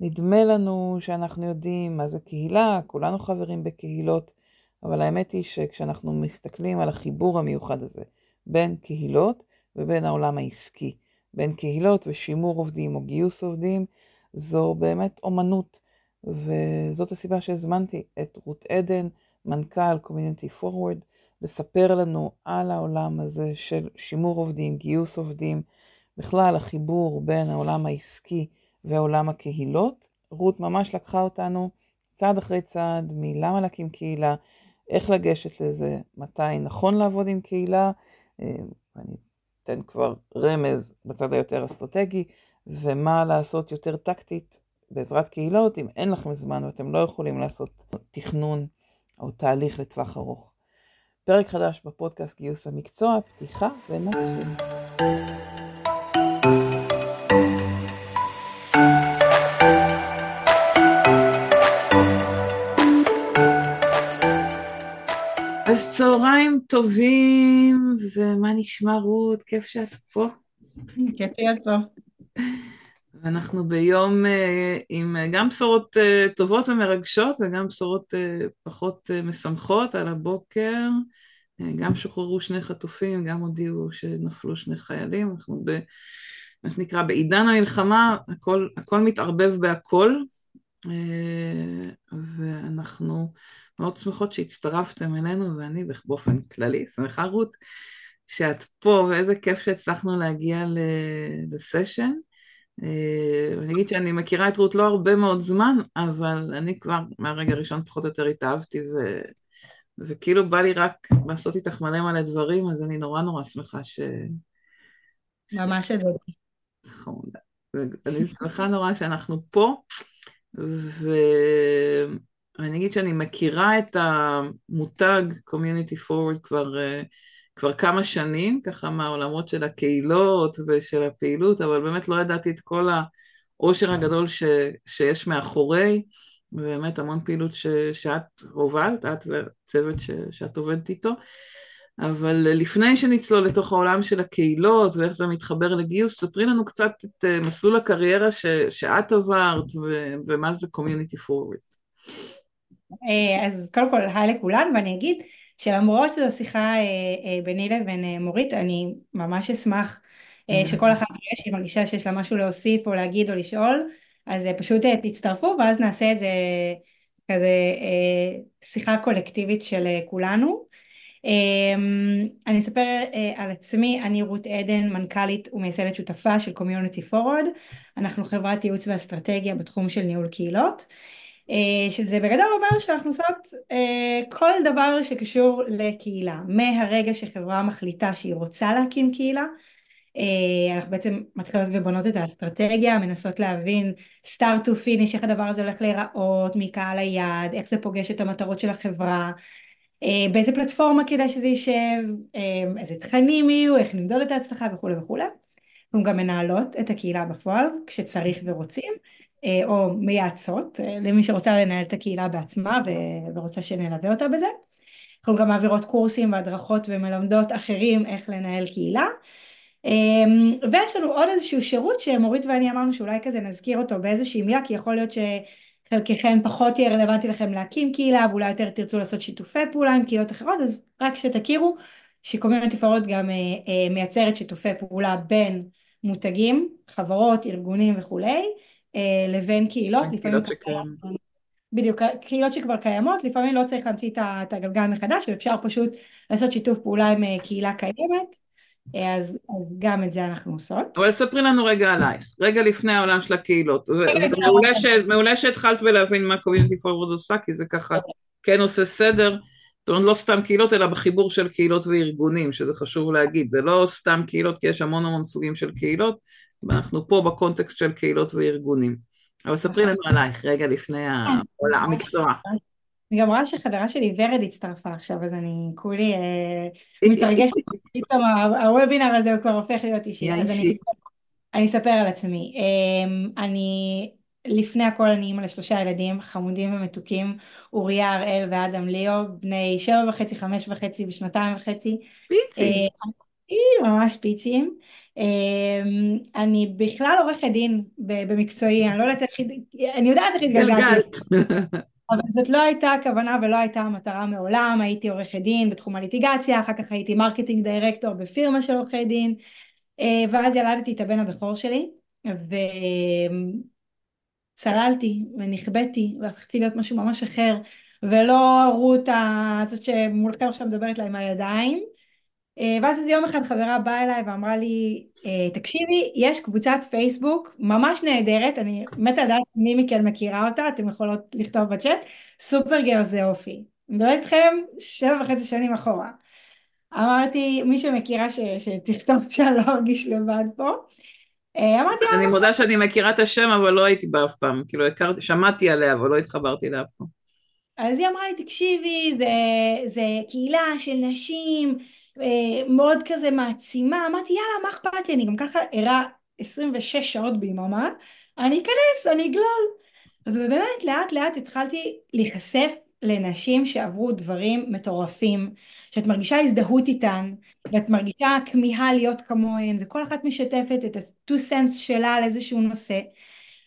נדמה לנו שאנחנו יודעים מה זה קהילה, כולנו חברים בקהילות, אבל האמת היא שכשאנחנו מסתכלים על החיבור המיוחד הזה בין קהילות ובין העולם העסקי, בין קהילות ושימור עובדים או גיוס עובדים, זו באמת אומנות, וזאת הסיבה שהזמנתי את רות עדן, מנכ"ל Community Forward, לספר לנו על העולם הזה של שימור עובדים, גיוס עובדים, בכלל החיבור בין העולם העסקי ועולם הקהילות. רות ממש לקחה אותנו צעד אחרי צעד מלמה להקים קהילה, איך לגשת לזה, מתי נכון לעבוד עם קהילה, אה, אני אתן כבר רמז בצד היותר אסטרטגי, ומה לעשות יותר טקטית בעזרת קהילות אם אין לכם זמן ואתם לא יכולים לעשות תכנון או תהליך לטווח ארוך. פרק חדש בפודקאסט גיוס המקצוע, פתיחה ונתחיל. אז צהריים טובים, ומה נשמע רות? כיף שאת פה. כיף להיות פה. ואנחנו ביום אה, עם גם בשורות אה, טובות ומרגשות וגם בשורות אה, פחות משמחות על הבוקר. גם שוחררו שני חטופים, גם הודיעו שנפלו שני חיילים. אנחנו ב... מה שנקרא, בעידן המלחמה הכל, הכל מתערבב בהכל, ואנחנו מאוד שמחות שהצטרפתם אלינו, ואני באופן כללי שמחה רות שאת פה, ואיזה כיף שהצלחנו להגיע לסשן. אה, אני אגיד שאני מכירה את רות לא הרבה מאוד זמן, אבל אני כבר מהרגע הראשון פחות או יותר התאהבתי, ו... וכאילו בא לי רק לעשות איתך מלא מלא דברים, אז אני נורא נורא שמחה ש... ממש אדוני. נכון. אני שמחה נורא שאנחנו פה, ו... ואני אגיד שאני מכירה את המותג Community Forward כבר, אה, כבר כמה שנים, ככה מהעולמות של הקהילות ושל הפעילות, אבל באמת לא ידעתי את כל העושר הגדול ש, שיש מאחורי, ובאמת המון פעילות ש, שאת הובלת, את והצוות ש, שאת עובדת איתו. אבל לפני שנצלול לתוך העולם של הקהילות ואיך זה מתחבר לגיוס, ספרי לנו קצת את אה, מסלול הקריירה ש, שאת עברת ו, ומה זה Community Forward. אה, אז קודם כל היי לכולן ואני אגיד שלמרות שזו שיחה אה, אה, ביני לבין מורית אני ממש אשמח שכל אחת שהיא מרגישה שיש לה משהו להוסיף או להגיד או לשאול אז פשוט תצטרפו ואז נעשה את זה כזה שיחה קולקטיבית של כולנו. אני אספר על עצמי, אני רות עדן, מנכ"לית ומייסדת שותפה של Community Forward, אנחנו חברת ייעוץ ואסטרטגיה בתחום של ניהול קהילות. אה, שזה בגדול אומר שאנחנו עושות אה, כל דבר שקשור לקהילה. מהרגע שחברה מחליטה שהיא רוצה להקים קהילה, אה, אנחנו בעצם מתחילות ובונות את האסטרטגיה, מנסות להבין start to finish, איך הדבר הזה הולך להיראות, מקהל היעד, איך זה פוגש את המטרות של החברה, באיזה פלטפורמה כדאי שזה יישב, איזה תכנים יהיו, איך נמדוד את ההצלחה וכולי וכולי. אנחנו גם מנהלות את הקהילה בפועל כשצריך ורוצים, או מייעצות אה, למי שרוצה לנהל את הקהילה בעצמה ורוצה שנלווה אותה בזה. אנחנו גם מעבירות קורסים והדרכות ומלמדות אחרים איך לנהל קהילה. אמ, ויש לנו עוד איזשהו שירות שמורית ואני אמרנו שאולי כזה נזכיר אותו באיזושהי מילה כי יכול להיות שחלקכם פחות יהיה רלוונטי לכם להקים קהילה ואולי יותר תרצו לעשות שיתופי פעולה עם קהילות אחרות אז רק שתכירו שקומיונטי פורוד גם אה, מייצרת שיתופי פעולה בין מותגים, חברות, ארגונים וכולי אה, לבין קהילות, לפעמים שקיימות. בדיוק, קהילות שכבר קיימות, לפעמים לא צריך להמציא את הגלגל מחדש, ואפשר פשוט לעשות שיתוף פעולה עם אה, קהילה קיימת, אה, אז, אז גם את זה אנחנו עושות. אבל ספרי לנו רגע עלייך, רגע לפני העולם של הקהילות. מעולה, ש, מעולה שהתחלת בלהבין מה קומיוניטי פורוורד עושה, כי זה ככה כן עושה סדר. זאת אומרת, לא סתם קהילות, אלא בחיבור של קהילות וארגונים, שזה חשוב להגיד. זה לא סתם קהילות, כי יש המון המון סוגים של קהילות, ואנחנו פה בקונטקסט של קהילות וארגונים. אבל ספרי לנו עלייך רגע לפני כן. המקצוע. אני גם רואה שחברה שלי ורד הצטרפה עכשיו, אז אני כולי אה, מתרגשת, פתאום הוובינר הזה הוא כבר הופך להיות אישי. אז אני אספר על עצמי. אמ, אני, לפני הכל אני אימא לשלושה ילדים חמודים ומתוקים, אוריה, הראל ואדם ליאו, בני שבע וחצי, חמש וחצי ושנתיים וחצי. פיצים. אה, ממש פיצים. אני בכלל עורכת דין במקצועי, אני לא יודעת איך, אני יודעת איך התגלגלתי. אבל זאת לא הייתה הכוונה ולא הייתה המטרה מעולם, הייתי עורכת דין בתחום הליטיגציה, אחר כך הייתי marketing director בפירמה של עורכי דין, ואז ילדתי את הבן הבכור שלי, וצללתי ונאבדתי והפכתי להיות משהו ממש אחר, ולא רות הזאת שמולכם עכשיו מדברת לה עם הידיים, ואז איזה יום אחד חברה באה אליי ואמרה לי, תקשיבי, יש קבוצת פייסבוק ממש נהדרת, אני מתה לדעת מי מכן מכירה אותה, אתם יכולות לכתוב בצ'אט, סופרגר זה אופי. אני מדברת איתכם שבע וחצי שנים אחורה. אמרתי, מי שמכירה ש, שתכתוב שאני לא ארגיש לבד פה. אמרתי אני מודה שאני מכירה את השם אבל לא הייתי בה אף פעם, כאילו הכרתי, שמעתי עליה אבל לא התחברתי אליה אף פעם. אז היא אמרה לי, תקשיבי, זה, זה קהילה של נשים, אה, מאוד כזה מעצימה, אמרתי יאללה מה אכפת לי, אני גם ככה ערה 26 שעות ביממה, אני אכנס, אני אגלול. ובאמת לאט לאט התחלתי להיחשף לנשים שעברו דברים מטורפים, שאת מרגישה הזדהות איתן, ואת מרגישה כמיהה להיות כמוהן, וכל אחת משתפת את ה-2 cents שלה על איזשהו נושא.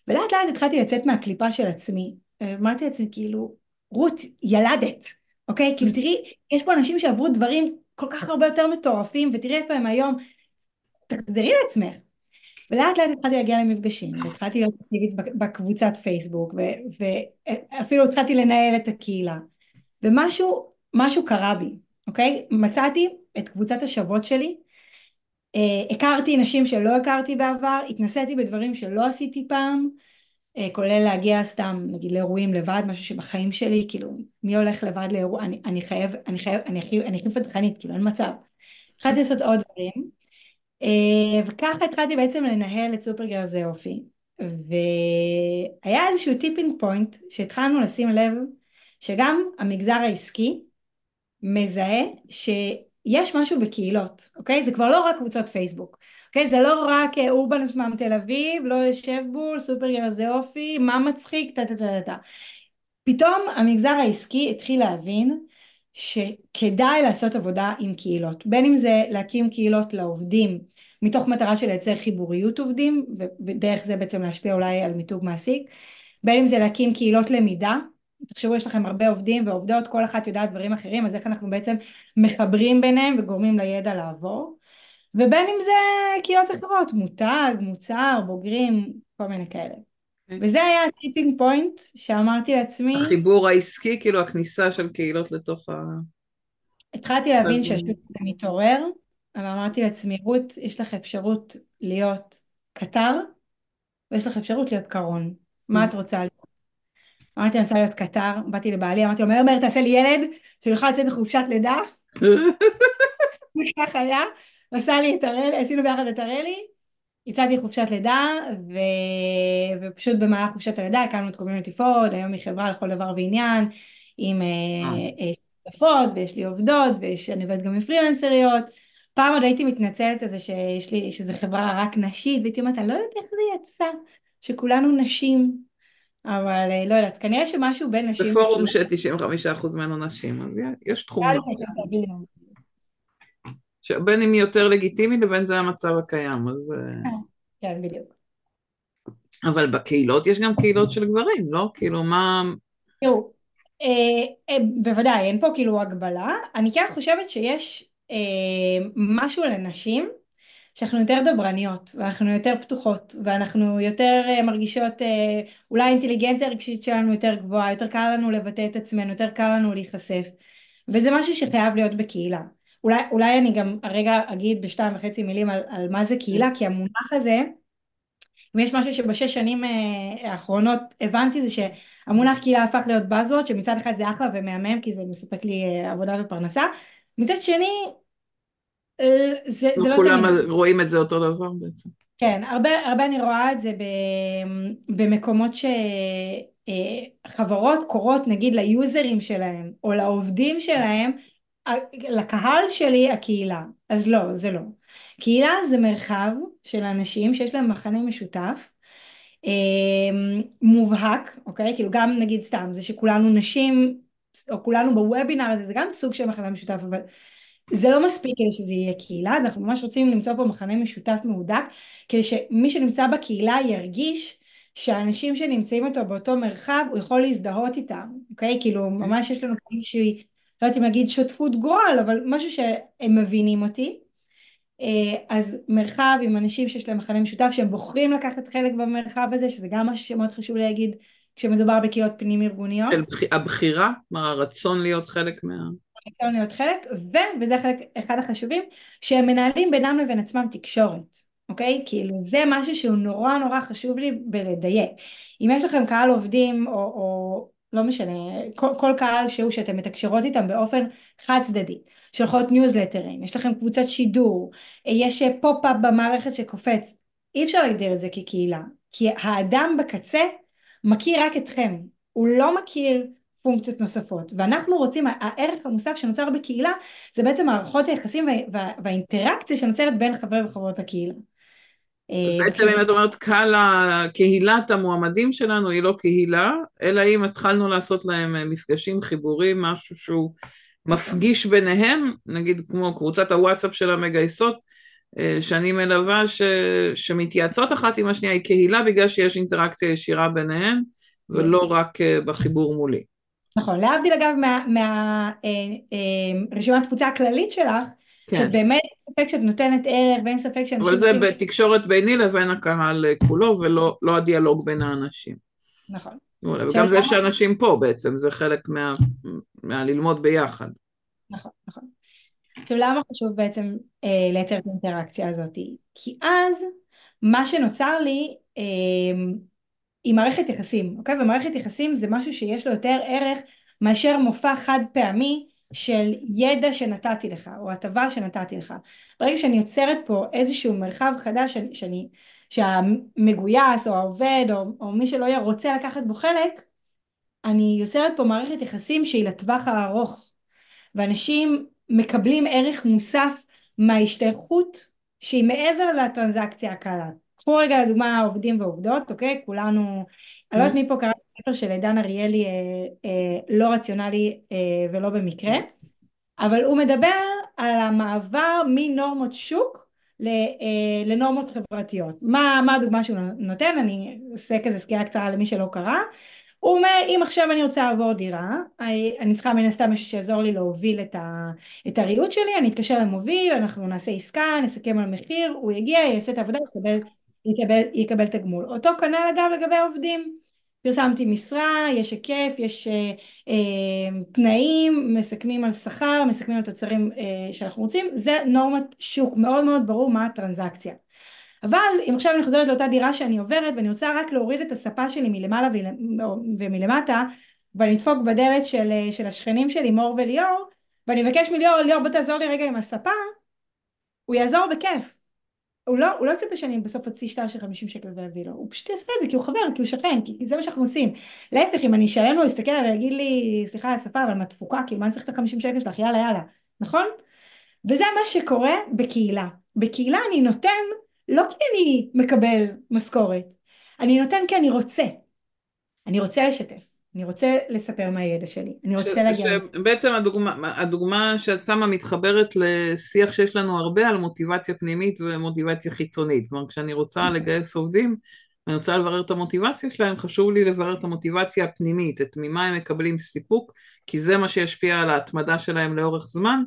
ולאט לאט התחלתי לצאת מהקליפה של עצמי, אמרתי לעצמי כאילו, רות, ילדת, אוקיי? כאילו תראי, יש פה אנשים שעברו דברים כל כך הרבה יותר מטורפים, ותראי איפה הם היום, תחזרי לעצמך. ולאט לאט התחלתי להגיע למפגשים, והתחלתי להיות אקטיבית בקבוצת פייסבוק, ואפילו התחלתי לנהל את הקהילה. ומשהו, משהו קרה בי, אוקיי? מצאתי את קבוצת השוות שלי, אה, הכרתי נשים שלא הכרתי בעבר, התנסיתי בדברים שלא עשיתי פעם, אה, כולל להגיע סתם נגיד לאירועים לבד, משהו שבחיים שלי, כאילו מי הולך לבד לאירוע, אני, אני חייב, אני חייב, אני הכי, פחדנית, כאילו אין מצב. התחלתי לעשות עוד דברים, וככה התחלתי בעצם לנהל את סופרגר זה אופי. והיה איזשהו tipping point שהתחלנו לשים לב שגם המגזר העסקי מזהה שיש משהו בקהילות, אוקיי? זה כבר לא רק קבוצות פייסבוק. אוקיי? זה לא רק אה, אורבנוס מתל אביב, לא יושב בול, סופרגר זה אופי, מה מצחיק, טה טה טה טה. פתאום המגזר העסקי התחיל להבין שכדאי לעשות עבודה עם קהילות, בין אם זה להקים קהילות לעובדים מתוך מטרה של לייצר חיבוריות עובדים ודרך זה בעצם להשפיע אולי על מיתוג מעסיק, בין אם זה להקים קהילות למידה, תחשבו יש לכם הרבה עובדים ועובדות, כל אחת יודעת דברים אחרים, אז איך אנחנו בעצם מחברים ביניהם וגורמים לידע לעבור, ובין אם זה קהילות אחרות, מותג, מוצר, בוגרים, כל מיני כאלה. וזה היה הטיפינג פוינט שאמרתי לעצמי... החיבור העסקי, כאילו הכניסה של קהילות לתוך ה... התחלתי להבין שהשוק הזה מתעורר, אבל אמרתי לעצמי, רות, יש לך אפשרות להיות קטר, ויש לך אפשרות להיות קרון. מה את רוצה להיות? אמרתי, אני רוצה להיות קטר, באתי לבעלי, אמרתי לו, מהר מהר תעשה לי ילד, שאני אוכל לצאת מחופשת לידה. וכך היה, עשה לי את הרלי, עשינו ביחד את הרלי, יצאתי לחופשת לידה, ו... ופשוט במהלך חופשת הלידה הקמנו את קומיוניטי פורד, היום היא חברה לכל דבר ועניין, עם אה. שותפות, ויש לי עובדות, ואני עובדת גם עם פרילנסריות. פעם עוד הייתי מתנצלת על זה שיש לי, שזו חברה רק נשית, והייתי אומרת, אני לא יודעת איך זה יצא, שכולנו נשים, אבל לא יודעת, כנראה שמשהו בין נשים... בפורום ש-95% ממנו נשים, אז יש תחום. שבין אם היא יותר לגיטימי לבין זה המצב הקיים, אז... אה, כן, בדיוק. אבל בקהילות יש גם קהילות של גברים, לא? כאילו, מה... תראו, אה, אה, בוודאי, אין פה כאילו הגבלה. אני כן חושבת שיש אה, משהו לנשים, שאנחנו יותר דברניות, ואנחנו יותר פתוחות, ואנחנו יותר מרגישות, אולי האינטליגנציה הרגשית שלנו יותר גבוהה, יותר קל לנו לבטא את עצמנו, יותר קל לנו להיחשף, וזה משהו שחייב להיות בקהילה. אולי, אולי אני גם הרגע אגיד בשתיים וחצי מילים על, על מה זה קהילה, כי המונח הזה, אם יש משהו שבשש שנים אה, האחרונות הבנתי זה שהמונח קהילה הפך להיות buzzword, שמצד אחד זה אחלה ומהמם כי זה מספק לי אה, עבודה ופרנסה, מצד שני אה, זה, זה לא כולם תמיד. רואים את זה אותו דבר בעצם. כן, הרבה, הרבה אני רואה את זה במקומות שחברות קוראות נגיד ליוזרים שלהם או לעובדים שלהם לקהל שלי הקהילה, אז לא, זה לא. קהילה זה מרחב של אנשים שיש להם מחנה משותף, אה, מובהק, אוקיי? כאילו גם נגיד סתם, זה שכולנו נשים, או כולנו בוובינר הזה, זה גם סוג של מחנה משותף, אבל זה לא מספיק כדי שזה יהיה קהילה, אנחנו ממש רוצים למצוא פה מחנה משותף מהודק, כדי שמי שנמצא בקהילה ירגיש שהאנשים שנמצאים איתו באותו מרחב, הוא יכול להזדהות איתם, אוקיי? כאילו ממש יש לנו איזושהי, לא יודעת אם להגיד שותפות גורל, אבל משהו שהם מבינים אותי. אה, אז מרחב עם אנשים שיש להם מחנה משותף, שהם בוחרים לקחת חלק במרחב הזה, שזה גם משהו שמאוד חשוב להגיד כשמדובר בקהילות פנים ארגוניות. הבחירה, כלומר הרצון להיות חלק מה... הרצון להיות חלק, ו, וזה חלק אחד החשובים, שהם מנהלים בינם לבין עצמם תקשורת. אוקיי? כאילו זה משהו שהוא נורא נורא חשוב לי לדייק. אם יש לכם קהל עובדים או, או לא משנה, כל, כל קהל שהוא שאתם מתקשרות איתם באופן חד צדדי, שולחות ניוזלטרים, יש לכם קבוצת שידור, יש פופ-אפ במערכת שקופץ, אי אפשר להגדיר את זה כקהילה, כי האדם בקצה מכיר רק אתכם, הוא לא מכיר פונקציות נוספות ואנחנו רוצים הערך המוסף שנוצר בקהילה זה בעצם מערכות היחסים וה, והאינטראקציה שנוצרת בין חברי וחברות הקהילה. אה, בעצם אם את אומרת קהילת המועמדים שלנו היא לא קהילה, אלא אם התחלנו לעשות להם אה, מפגשים, חיבורים, משהו שהוא מפגיש ביניהם, נגיד כמו קבוצת הוואטסאפ של המגייסות, אה, שאני מלווה ש... שמתייעצות אחת עם השנייה, היא קהילה בגלל שיש אינטראקציה ישירה ביניהם, ולא רק בחיבור מולי. נכון, להבדיל אגב מהרשימת מה, תפוצה הכללית שלך, כן. שבאמת אין ספק שאת נותנת ערך ואין ספק שאנשים... אבל זה יודעים... בתקשורת ביני לבין הקהל כולו ולא לא הדיאלוג בין האנשים. נכון. וגם זה שאנשים פה בעצם, זה חלק מה, מהללמוד ביחד. נכון, נכון. עכשיו למה חשוב בעצם אה, לייצר את האינטראקציה הזאת? כי אז מה שנוצר לי אה, היא מערכת יחסים, אוקיי? ומערכת יחסים זה משהו שיש לו יותר ערך מאשר מופע חד פעמי של ידע שנתתי לך, או הטבה שנתתי לך. ברגע שאני יוצרת פה איזשהו מרחב חדש שאני, שאני, שהמגויס או העובד או, או מי שלא יהיה רוצה לקחת בו חלק, אני יוצרת פה מערכת יחסים שהיא לטווח הארוך. ואנשים מקבלים ערך מוסף מההשתייכות שהיא מעבר לטרנזקציה הקלה. קחו רגע לדוגמה עובדים ועובדות, אוקיי? כולנו, אני לא יודעת מי פה קרא את הספר של עידן אריאלי, אה, אה, לא רציונלי אה, ולא במקרה, אבל הוא מדבר על המעבר מנורמות שוק לנורמות חברתיות. מה, מה הדוגמה שהוא נותן? אני אעשה כזה סקירה קצרה למי שלא קרא. הוא אומר אם עכשיו אני רוצה לעבור דירה אני צריכה מן הסתם מישהו שיעזור לי להוביל את, ה, את הריהוט שלי אני אתקשר למוביל אנחנו נעשה עסקה נסכם על מחיר הוא יגיע יעשה את העבודה יקבל יקבל, יקבל תגמול. אותו כנ"ל אגב לגבי העובדים. פרסמתי משרה, יש היקף, יש אה, אה, תנאים, מסכמים על שכר, מסכמים על תוצרים אה, שאנחנו רוצים, זה נורמת שוק, מאוד מאוד ברור מה הטרנזקציה. אבל אם עכשיו אני חוזרת לאותה דירה שאני עוברת ואני רוצה רק להוריד את הספה שלי מלמעלה ומלמטה ואני אדפוק בדלת של, אה, של השכנים שלי מור וליאור ואני אבקש מליאור, ליאור בוא תעזור לי רגע עם הספה, הוא יעזור בכיף. הוא לא, הוא לא יצפה שאני בסוף אוציא שטר של 50 שקל ואביא לו, הוא פשוט יעשה את זה כי הוא חבר, כי הוא שכן, כי זה מה שאנחנו עושים. להפך, אם אני אשלם לו, הוא יסתכל עליי ויגיד לי, סליחה על השפה, אבל מהתפוקה, כאילו מה אני צריך את ה-50 שקל שלך, יאללה יאללה, נכון? וזה מה שקורה בקהילה. בקהילה אני נותן, לא כי אני מקבל משכורת, אני נותן כי אני רוצה. אני רוצה לשתף. אני רוצה לספר מה הידע שלי, אני רוצה ש, להגיע... בעצם הדוגמה, הדוגמה שאת שמה מתחברת לשיח שיש לנו הרבה על מוטיבציה פנימית ומוטיבציה חיצונית. כלומר, כשאני רוצה אוקיי. לגייס עובדים, ואני רוצה לברר את המוטיבציה שלהם, חשוב לי לברר את המוטיבציה הפנימית, את ממה הם מקבלים סיפוק, כי זה מה שישפיע על ההתמדה שלהם לאורך זמן,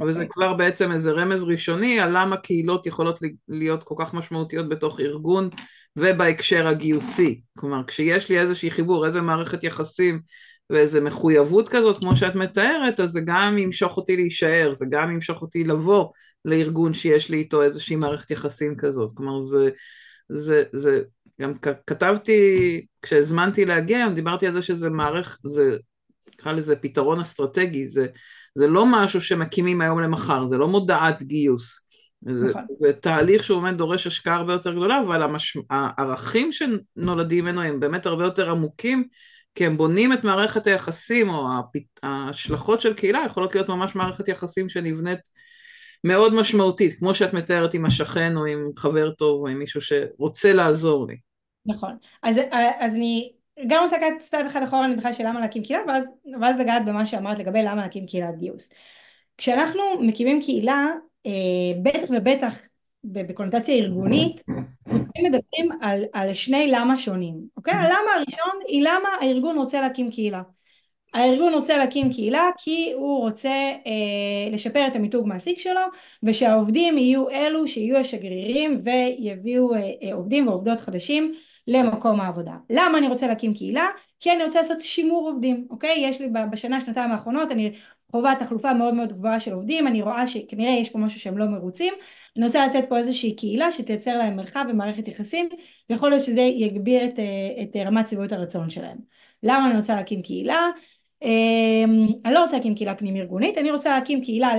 וזה אוקיי. כבר בעצם איזה רמז ראשוני על למה קהילות יכולות להיות כל כך משמעותיות בתוך ארגון ובהקשר הגיוסי. כלומר, כשיש לי איזושהי חיבור, איזה מערכת יחסים ואיזה מחויבות כזאת, כמו שאת מתארת, אז זה גם ימשוך אותי להישאר, זה גם ימשוך אותי לבוא לארגון שיש לי איתו איזושהי מערכת יחסים כזאת. כלומר, זה, זה, זה, גם כתבתי, כשהזמנתי להגיע, דיברתי על זה שזה מערכת, זה, נקרא לזה פתרון אסטרטגי, זה, זה לא משהו שמקימים היום למחר, זה לא מודעת גיוס. זה, נכון. זה תהליך שהוא באמת דורש השקעה הרבה יותר גדולה, אבל המש... הערכים שנולדים ממנו הם באמת הרבה יותר עמוקים, כי הם בונים את מערכת היחסים, או ההשלכות של קהילה יכולות להיות ממש מערכת יחסים שנבנית מאוד משמעותית, כמו שאת מתארת עם השכן או עם חבר טוב או עם מישהו שרוצה לעזור לי. נכון, אז, אז אני גם רוצה לקחת צעד אחד אחורה אני בכלל של למה להקים קהילה, ואז, ואז לגעת במה שאמרת לגבי למה להקים קהילת גיוס. כשאנחנו מקימים קהילה, אה, בטח ובטח בקונוטציה ארגונית, אנחנו מדברים על, על שני למה שונים, אוקיי? הלמה הראשון היא למה הארגון רוצה להקים קהילה. הארגון רוצה להקים קהילה כי הוא רוצה אה, לשפר את המיתוג מעסיק שלו ושהעובדים יהיו אלו שיהיו השגרירים ויביאו אה, אה, עובדים ועובדות חדשים למקום העבודה. למה אני רוצה להקים קהילה? כי אני רוצה לעשות שימור עובדים, אוקיי? יש לי בשנה שנתיים האחרונות אני חווה תחלופה מאוד מאוד גבוהה של עובדים, אני רואה שכנראה יש פה משהו שהם לא מרוצים, אני רוצה לתת פה איזושהי קהילה שתייצר להם מרחב ומערכת יחסים, ויכול להיות שזה יגביר את, אה, את רמת סביבות הרצון שלהם. למה אני רוצה להקים קהילה? אמ, אני לא רוצה להקים קהילה פנים ארגונית, אני רוצה להקים קהילה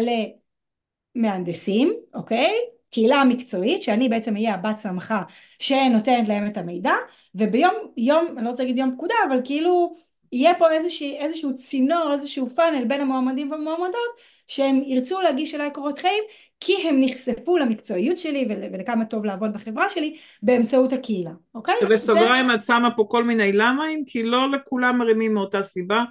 למהנדסים, אוקיי? קהילה מקצועית, שאני בעצם אהיה הבת סמכה שנותנת להם את המידע, וביום, יום, אני לא רוצה להגיד יום פקודה, אבל כאילו יהיה פה איזשה, איזשהו צינור, איזשהו פאנל בין המועמדים והמועמדות, שהם ירצו להגיש אליי קורות חיים, כי הם נחשפו למקצועיות שלי ולכמה טוב לעבוד בחברה שלי באמצעות הקהילה, אוקיי? ובסוגריים את שמה פה כל מיני למהים, כי לא לכולם מרימים מאותה סיבה.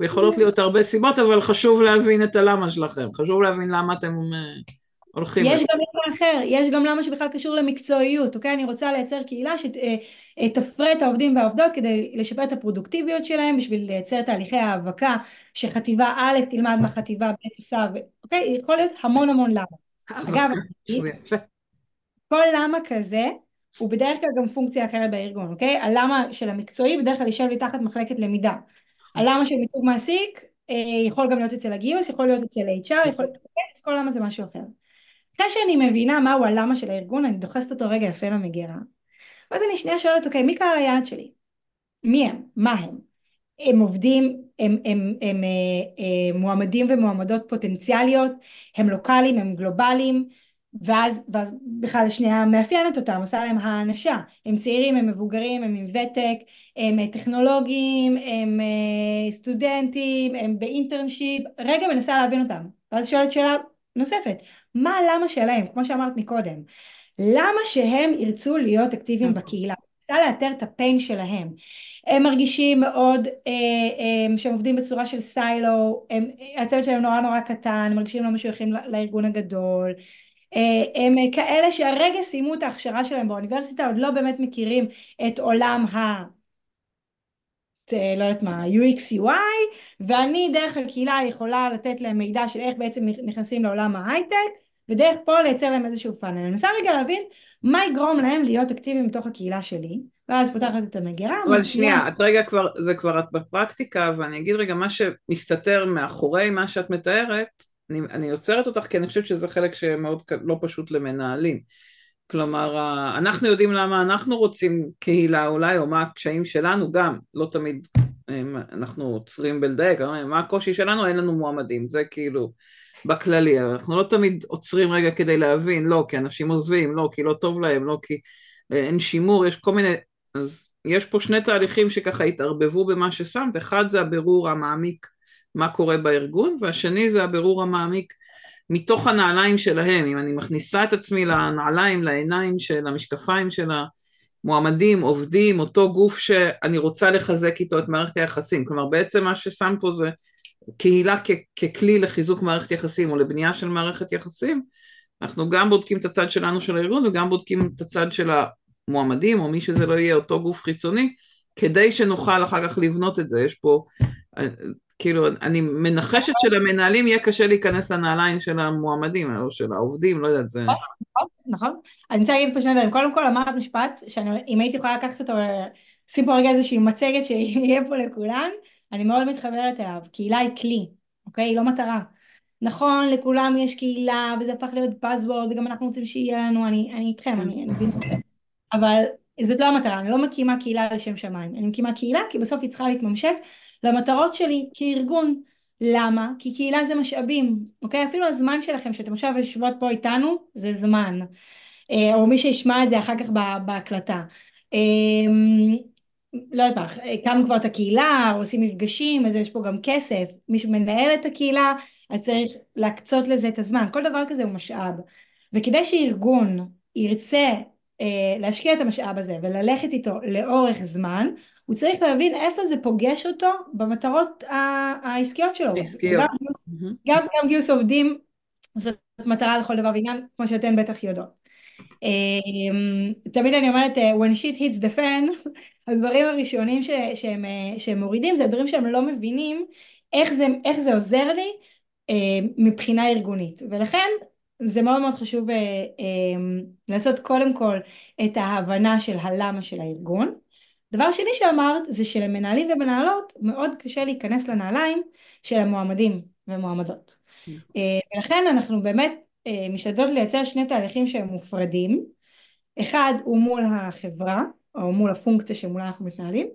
ויכולות להיות הרבה סיבות, אבל חשוב להבין את הלמה שלכם, חשוב להבין למה אתם אה, הולכים. יש גם למה אחר, יש גם למה שבכלל קשור למקצועיות, אוקיי? אני רוצה לייצר קהילה שתפרה אה, את העובדים והעובדות כדי לשפר את הפרודוקטיביות שלהם, בשביל לייצר תהליכי האבקה, שחטיבה א' תלמד מה חטיבה ב' עושה, אוקיי? יכול להיות המון המון למה. אגב, כל למה כזה, הוא בדרך כלל גם פונקציה אחרת בארגון, אוקיי? הלמה של המקצועי בדרך כלל יושב לי תחת מחלקת למידה. הלמה של מיתוג מעסיק אה, יכול גם להיות אצל הגיוס, יכול להיות אצל HR, יכול להיות, אז כל למה זה משהו אחר. אחרי שאני מבינה מהו הלמה של הארגון, אני דוחסת אותו רגע יפה למגירה. ואז אני שנייה שואלת, אוקיי, מי קהל היעד שלי? מי הם? מה הם? הם עובדים, הם, הם, הם, הם אה, אה, מועמדים ומועמדות פוטנציאליות, הם לוקאליים, הם גלובליים, ואז, ואז בכלל שנייה מאפיינת אותם, עושה להם האנשה, הם צעירים, הם מבוגרים, הם עם ותק, הם אה, טכנולוגיים, הם סטודנטים, הם באינטרנשיפ, רגע מנסה להבין אותם, ואז שואלת שאלה נוספת, מה הלמה שלהם, כמו שאמרת מקודם, למה שהם ירצו להיות אקטיביים נכון. בקהילה? רוצה לאתר את הפיין שלהם. הם מרגישים מאוד אה, אה, שהם עובדים בצורה של סיילו, הם, הצוות שלהם נורא נורא קטן, הם מרגישים לא משויכים לארגון הגדול, אה, הם כאלה שהרגע סיימו את ההכשרה שלהם באוניברסיטה, עוד לא באמת מכירים את עולם ה... לא יודעת מה, UX UI, ואני דרך הקהילה יכולה לתת להם מידע של איך בעצם נכנסים לעולם ההייטק, ודרך פה לייצר להם איזשהו פאנל. אני מנסה רגע להבין מה יגרום להם להיות אקטיביים מתוך הקהילה שלי, ואז פותחת את המגירה. אבל שנייה, את רגע כבר, זה כבר את בפרקטיקה, ואני אגיד רגע מה שמסתתר מאחורי מה שאת מתארת, אני, אני עוצרת אותך כי אני חושבת שזה חלק שמאוד לא פשוט למנהלים. כלומר, אנחנו יודעים למה אנחנו רוצים קהילה אולי, או מה הקשיים שלנו גם, לא תמיד אנחנו עוצרים בלדייק, מה הקושי שלנו, אין לנו מועמדים, זה כאילו בכללי, אנחנו לא תמיד עוצרים רגע כדי להבין, לא, כי אנשים עוזבים, לא, כי לא טוב להם, לא, כי אין שימור, יש כל מיני, אז יש פה שני תהליכים שככה התערבבו במה ששמת, אחד זה הבירור המעמיק מה קורה בארגון, והשני זה הבירור המעמיק מתוך הנעליים שלהם, אם אני מכניסה את עצמי לנעליים, לעיניים של המשקפיים של המועמדים, עובדים, אותו גוף שאני רוצה לחזק איתו את מערכת היחסים, כלומר בעצם מה ששם פה זה קהילה כ- ככלי לחיזוק מערכת יחסים או לבנייה של מערכת יחסים, אנחנו גם בודקים את הצד שלנו של הארגון וגם בודקים את הצד של המועמדים או מי שזה לא יהיה אותו גוף חיצוני כדי שנוכל אחר כך לבנות את זה, יש פה כאילו, אני מנחשת שלמנהלים יהיה קשה להיכנס לנעליים של המועמדים, או של העובדים, לא יודעת, זה... נכון, נכון. אני רוצה להגיד פה שני דברים. קודם כל אמרת משפט, שאם הייתי יכולה לקחת אותו, שים פה רגע איזושהי מצגת שיהיה פה לכולן, אני מאוד מתחברת אליו. קהילה היא כלי, אוקיי? היא לא מטרה. נכון, לכולם יש קהילה, וזה הפך להיות buzzword, וגם אנחנו רוצים שיהיה לנו, אני, אני איתכם, אני מבין את זה. אבל זאת לא המטרה, אני לא מקימה קהילה לשם שמיים. אני מקימה קהילה כי בסוף היא צריכה להתממשק למטרות שלי כארגון. למה? כי קהילה זה משאבים, אוקיי? אפילו הזמן שלכם, שאתם עכשיו יושבות פה איתנו, זה זמן. אה, או מי שישמע את זה אחר כך בהקלטה. אמ, לא יודעת מה, הקמנו כבר את הקהילה, עושים מפגשים, אז יש פה גם כסף. מי שמנהל את הקהילה, אז צריך להקצות לזה את הזמן. כל דבר כזה הוא משאב. וכדי שארגון ירצה להשקיע את המשאב הזה וללכת איתו לאורך זמן, הוא צריך להבין איפה זה פוגש אותו במטרות העסקיות שלו. עסקיות. גם, גם גיוס עובדים זאת מטרה לכל דבר ועניין, כמו שאתן בטח יודעות. אמ, תמיד אני אומרת, אה, when shit hits the fan, הדברים הראשונים ש, שהם, אה, שהם מורידים זה הדברים שהם לא מבינים איך זה, איך זה עוזר לי אה, מבחינה ארגונית. ולכן זה מאוד מאוד חשוב לעשות קודם כל את ההבנה של הלמה של הארגון. דבר שני שאמרת זה שלמנהלים ומנהלות מאוד קשה להיכנס לנעליים של המועמדים ומועמדות. ולכן אנחנו באמת אה, משתדלות לייצר שני תהליכים שהם מופרדים. אחד הוא מול החברה, או מול הפונקציה שמולה אנחנו מתנהלים,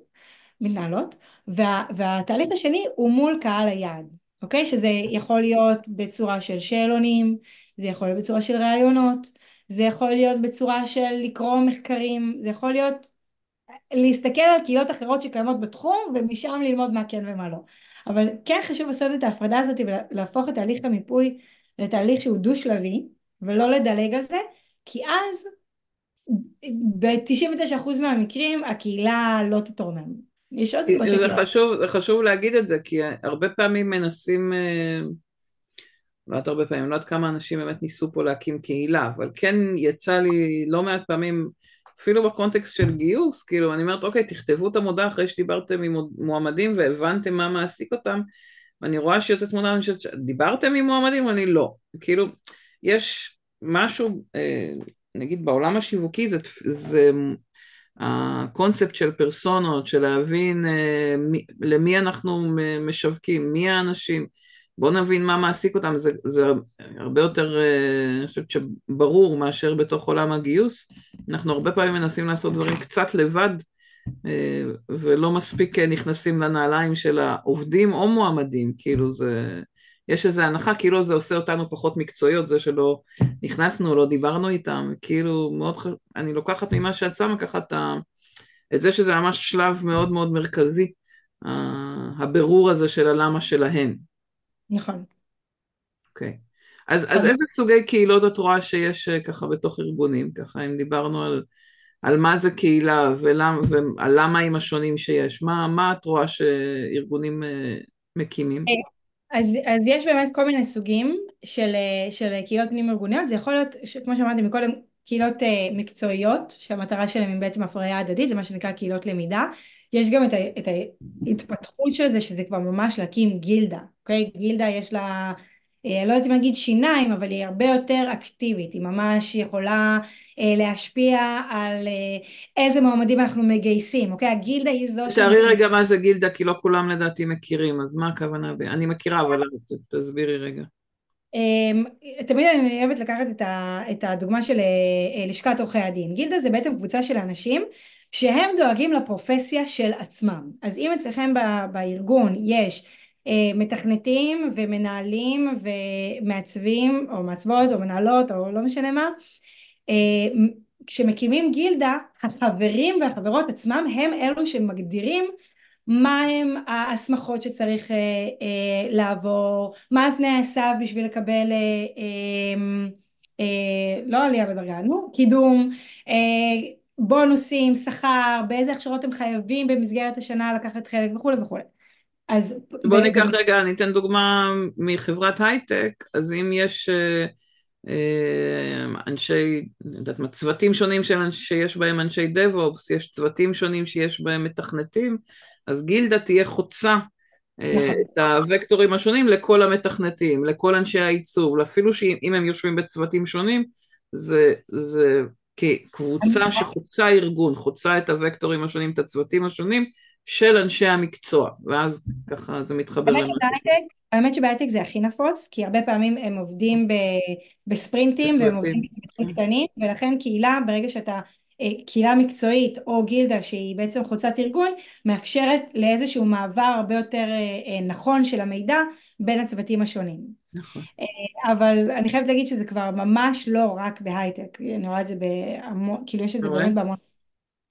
מתנהלות, וה, והתהליך השני הוא מול קהל היעד, אוקיי? שזה יכול להיות בצורה של שאלונים, זה יכול להיות בצורה של ראיונות, זה יכול להיות בצורה של לקרוא מחקרים, זה יכול להיות להסתכל על קהילות אחרות שקיימות בתחום ומשם ללמוד מה כן ומה לא. אבל כן חשוב לעשות את ההפרדה הזאת ולהפוך את תהליך המיפוי לתהליך שהוא דו-שלבי, ולא לדלג על זה, כי אז ב-99% מהמקרים הקהילה לא תתרומם. יש עוד סיבה שכאילו. זה חשוב, להגיד את זה, כי הרבה פעמים מנסים, יודעת הרבה פעמים, לא יודעת כמה אנשים באמת ניסו פה להקים קהילה, אבל כן יצא לי לא מעט פעמים, אפילו בקונטקסט של גיוס, כאילו אני אומרת אוקיי תכתבו את המודעה אחרי שדיברתם עם מועמדים והבנתם מה מעסיק אותם, ואני רואה שיוצאת תמונה, אני חושבת, דיברתם עם מועמדים? אני לא. כאילו, יש משהו, אה, נגיד בעולם השיווקי, זה, זה הקונספט של פרסונות, של להבין אה, מי, למי אנחנו משווקים, מי האנשים, בואו נבין מה מעסיק אותם, זה, זה הרבה יותר, אה, אני חושבת שברור מאשר בתוך עולם הגיוס. אנחנו הרבה פעמים מנסים לעשות דברים קצת לבד, אה, ולא מספיק נכנסים לנעליים של העובדים או מועמדים, כאילו זה, יש איזו הנחה כאילו זה עושה אותנו פחות מקצועיות, זה שלא נכנסנו, לא דיברנו איתם, כאילו מאוד, ח... אני לוקחת ממה שאת שמה ככה את, ה... את זה שזה ממש שלב מאוד מאוד מרכזי, הבירור הזה של הלמה שלהן. נכון. אוקיי. Okay. אז, אז איזה סוגי קהילות את רואה שיש אה, ככה בתוך ארגונים, ככה אם דיברנו על על מה זה קהילה ולמה, ולמה עם השונים שיש, מה, מה את רואה שארגונים אה, מקימים? אה, אז, אז יש באמת כל מיני סוגים של, של קהילות פנים ארגוניות, זה יכול להיות, כמו שאמרתי מקודם, קהילות מקצועיות, שהמטרה שלהן היא בעצם הפריה הדדית, זה מה שנקרא קהילות למידה. יש גם את, ה, את ההתפתחות של זה, שזה כבר ממש להקים גילדה, אוקיי? גילדה יש לה... לא יודעת אם להגיד שיניים, אבל היא הרבה יותר אקטיבית, היא ממש יכולה אה, להשפיע על אה, איזה מועמדים אנחנו מגייסים, אוקיי? הגילדה היא זו... תארי רגע מה זה גילדה, כי לא כולם לדעתי מכירים, אז מה הכוונה? אני מכירה, אבל תסבירי רגע. אמ, תמיד אני אוהבת לקחת את הדוגמה של אה, לשכת עורכי הדין. גילדה זה בעצם קבוצה של אנשים שהם דואגים לפרופסיה של עצמם. אז אם אצלכם בארגון יש מתכנתים ומנהלים ומעצבים או מעצבות או מנהלות או לא משנה מה אה, כשמקימים גילדה החברים והחברות עצמם הם אלו שמגדירים מה הם ההסמכות שצריך אה, אה, לעבור, מה תנאי הסף בשביל לקבל אה, אה, אה, לא עלייה בדרגה, נו, קידום, אה, בונוסים, שכר, באיזה הכשרות הם חייבים במסגרת השנה לקחת חלק וכולי וכולי. אז בוא ניקח רגע, אני אתן דוגמה מחברת הייטק, אז אם יש אה, אה, אנשי, אני יודעת מה, צוותים שונים של, שיש בהם אנשי דב-אופס, יש צוותים שונים שיש בהם מתכנתים, אז גילדה תהיה חוצה אה, נכון. את הוקטורים השונים לכל המתכנתים, לכל אנשי העיצוב, אפילו שאם הם יושבים בצוותים שונים, זה, זה כקבוצה שחוצה ארגון, חוצה את הוקטורים השונים, את הצוותים השונים של אנשי המקצוע, ואז ככה זה מתחבר למה. האמת שבהייטק זה הכי נפוץ, כי הרבה פעמים הם עובדים ב, בספרינטים והם עובדים בצוותים קטנים, ולכן קהילה, ברגע שאתה, קהילה מקצועית או גילדה שהיא בעצם חוצת ארגון, מאפשרת לאיזשהו מעבר הרבה יותר אה, אה, נכון של המידע בין הצוותים השונים. נכון. אבל אני חייבת להגיד שזה כבר ממש לא רק בהייטק, אני רואה את זה בהמון, כאילו יש את זה באמת בהמון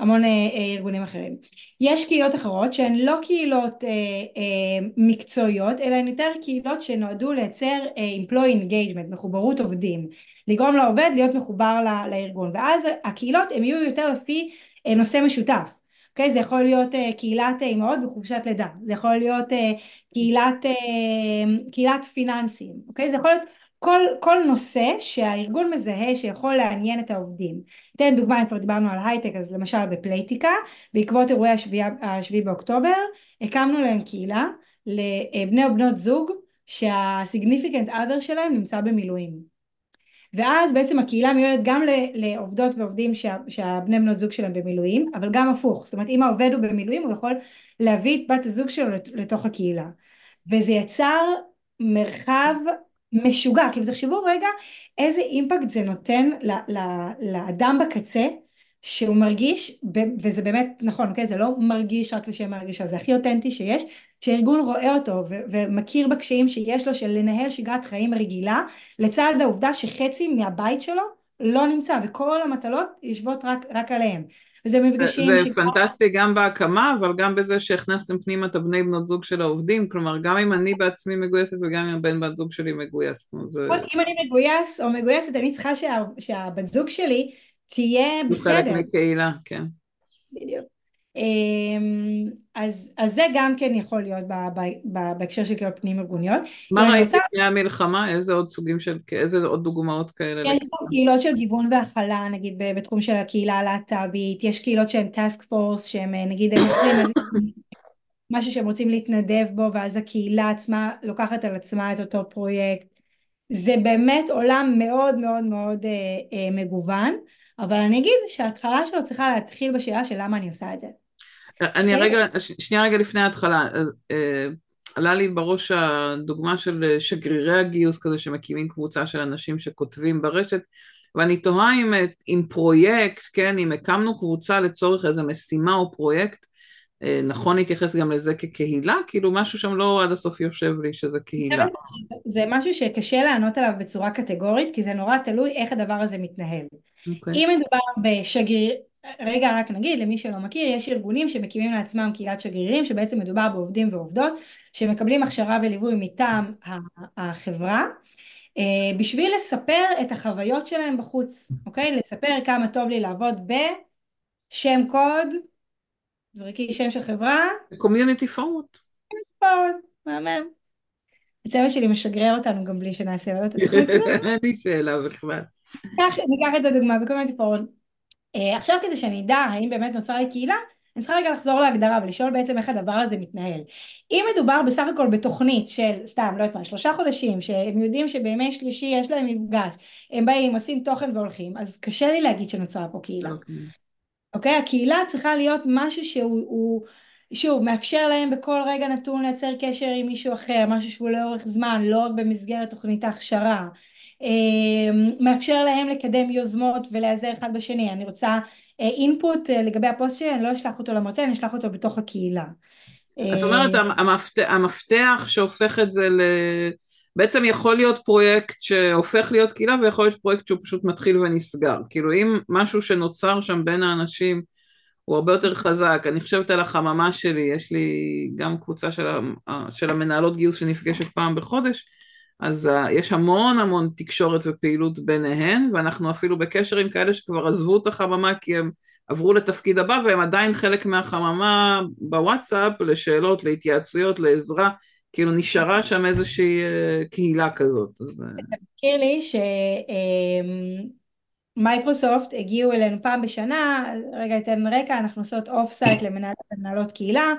המון אה, אה, ארגונים אחרים. יש קהילות אחרות שהן לא קהילות אה, אה, מקצועיות אלא הן יותר קהילות שנועדו לייצר אה, employee engagement, מחוברות עובדים, לגרום לעובד להיות מחובר לארגון ואז הקהילות הן יהיו יותר לפי אה, נושא משותף. אוקיי? זה יכול להיות uh, קהילת אימהות בחופשת לידה, זה יכול להיות uh, קהילת, uh, קהילת פיננסים, אוקיי? זה יכול להיות כל, כל נושא שהארגון מזהה שיכול לעניין את העובדים. אתן דוגמה, אם כבר דיברנו על הייטק, אז למשל בפלייטיקה, בעקבות אירועי השביעי באוקטובר, הקמנו להם קהילה לבני או בנות זוג שה-significant other שלהם נמצא במילואים. ואז בעצם הקהילה מיועדת גם לעובדות ועובדים שה, שהבני בנות זוג שלהם במילואים, אבל גם הפוך, זאת אומרת אם העובד הוא במילואים הוא יכול להביא את בת הזוג שלו לתוך הקהילה. וזה יצר מרחב משוגע, כאילו תחשבו רגע איזה אימפקט זה נותן ל, ל, לאדם בקצה שהוא מרגיש, וזה באמת נכון, אוקיי? זה לא מרגיש רק לשם הרגישה, זה הכי אותנטי שיש, שארגון רואה אותו ו- ומכיר בקשיים שיש לו של לנהל שגרת חיים רגילה, לצד העובדה שחצי מהבית שלו לא נמצא, וכל המטלות יושבות רק, רק עליהם. וזה מפגשים... זה שכבר... פנטסטי גם בהקמה, אבל גם בזה שהכנסתם פנימה את הבני בנות זוג של העובדים, כלומר גם אם אני בעצמי מגויסת וגם אם הבן בת זוג שלי מגויס. זה... אם אני מגויס או מגויסת, אני צריכה שה... שהבת זוג שלי תהיה בסדר. הוא חלק מקהילה, כן. בדיוק. אמ, אז, אז זה גם כן יכול להיות בהקשר של קהילות פנים ארגוניות. מה ראית לפני המלחמה? איזה עוד סוגים של, איזה עוד דוגמאות כאלה? יש גם קהילות של גיוון והכלה, נגיד בתחום של הקהילה הלהט"בית, יש קהילות שהן טאסק פורס, שהן נגיד הם יכולים משהו שהם רוצים להתנדב בו, ואז הקהילה עצמה לוקחת על עצמה את אותו פרויקט. זה באמת עולם מאוד מאוד מאוד אה, אה, מגוון, אבל אני אגיד שההתחלה שלו צריכה להתחיל בשאלה של למה אני עושה את זה. אני רגע, שנייה רגע לפני ההתחלה, אה, עלה לי בראש הדוגמה של אה, שגרירי הגיוס כזה שמקימים קבוצה של אנשים שכותבים ברשת ואני תוהה אם, אה, אם פרויקט, כן, אם הקמנו קבוצה לצורך איזה משימה או פרויקט, נכון להתייחס גם לזה כקהילה? כאילו משהו שם לא עד הסוף יושב לי שזה קהילה. זה משהו שקשה לענות עליו בצורה קטגורית, כי זה נורא תלוי איך הדבר הזה מתנהל. Okay. אוקיי. אם מדובר בשגריר, רגע רק נגיד למי שלא מכיר יש ארגונים שמקימים לעצמם קהילת שגרירים שבעצם מדובר בעובדים ועובדות שמקבלים הכשרה וליווי מטעם החברה אה, בשביל לספר את החוויות שלהם בחוץ אוקיי? לספר כמה טוב לי לעבוד בשם קוד זרקי שם של חברה. קומיוניטי פורמט מהמם. הצוות שלי משגרר אותנו גם בלי שנעשה לו את התוכנית הזאת. אין לי שאלה בכלל. ניקח את הדוגמה בקומיוניטי Uh, עכשיו כדי שאני אדע האם באמת נוצרה לי קהילה, אני צריכה רגע לחזור להגדרה ולשאול בעצם איך הדבר הזה מתנהל. אם מדובר בסך הכל בתוכנית של סתם, לא יודעת מה, שלושה חודשים, שהם יודעים שבימי שלישי יש להם מפגש, הם באים, עושים תוכן והולכים, אז קשה לי להגיד שנוצרה פה קהילה. אוקיי? Okay. Okay? הקהילה צריכה להיות משהו שהוא, הוא, שוב, מאפשר להם בכל רגע נתון לייצר קשר עם מישהו אחר, משהו שהוא לאורך זמן, לא רק במסגרת תוכנית ההכשרה. אמ, מאפשר להם לקדם יוזמות ולהיעזר אחד בשני. אני רוצה אינפוט אה, אה, לגבי הפוסט שלי, אני לא אשלח אותו למרצה, אני אשלח אותו בתוך הקהילה. את אומרת, אה, המפתח, המפתח שהופך את זה ל... בעצם יכול להיות פרויקט שהופך להיות קהילה ויכול להיות פרויקט שהוא פשוט מתחיל ונסגר. כאילו אם משהו שנוצר שם בין האנשים הוא הרבה יותר חזק, אני חושבת על החממה שלי, יש לי גם קבוצה של, של המנהלות גיוס שנפגשת פעם בחודש, אז uh, יש המון המון תקשורת ופעילות ביניהן, ואנחנו אפילו בקשר עם כאלה שכבר עזבו את החממה כי הם עברו לתפקיד הבא והם עדיין חלק מהחממה בוואטסאפ לשאלות, להתייעצויות, לעזרה, כאילו נשארה שם איזושהי uh, קהילה כזאת. אז... אתה מזכיר לי שמייקרוסופט אמ, הגיעו אלינו פעם בשנה, רגע אתן רקע, אנחנו עושות off-site למנהלות קהילה, אה,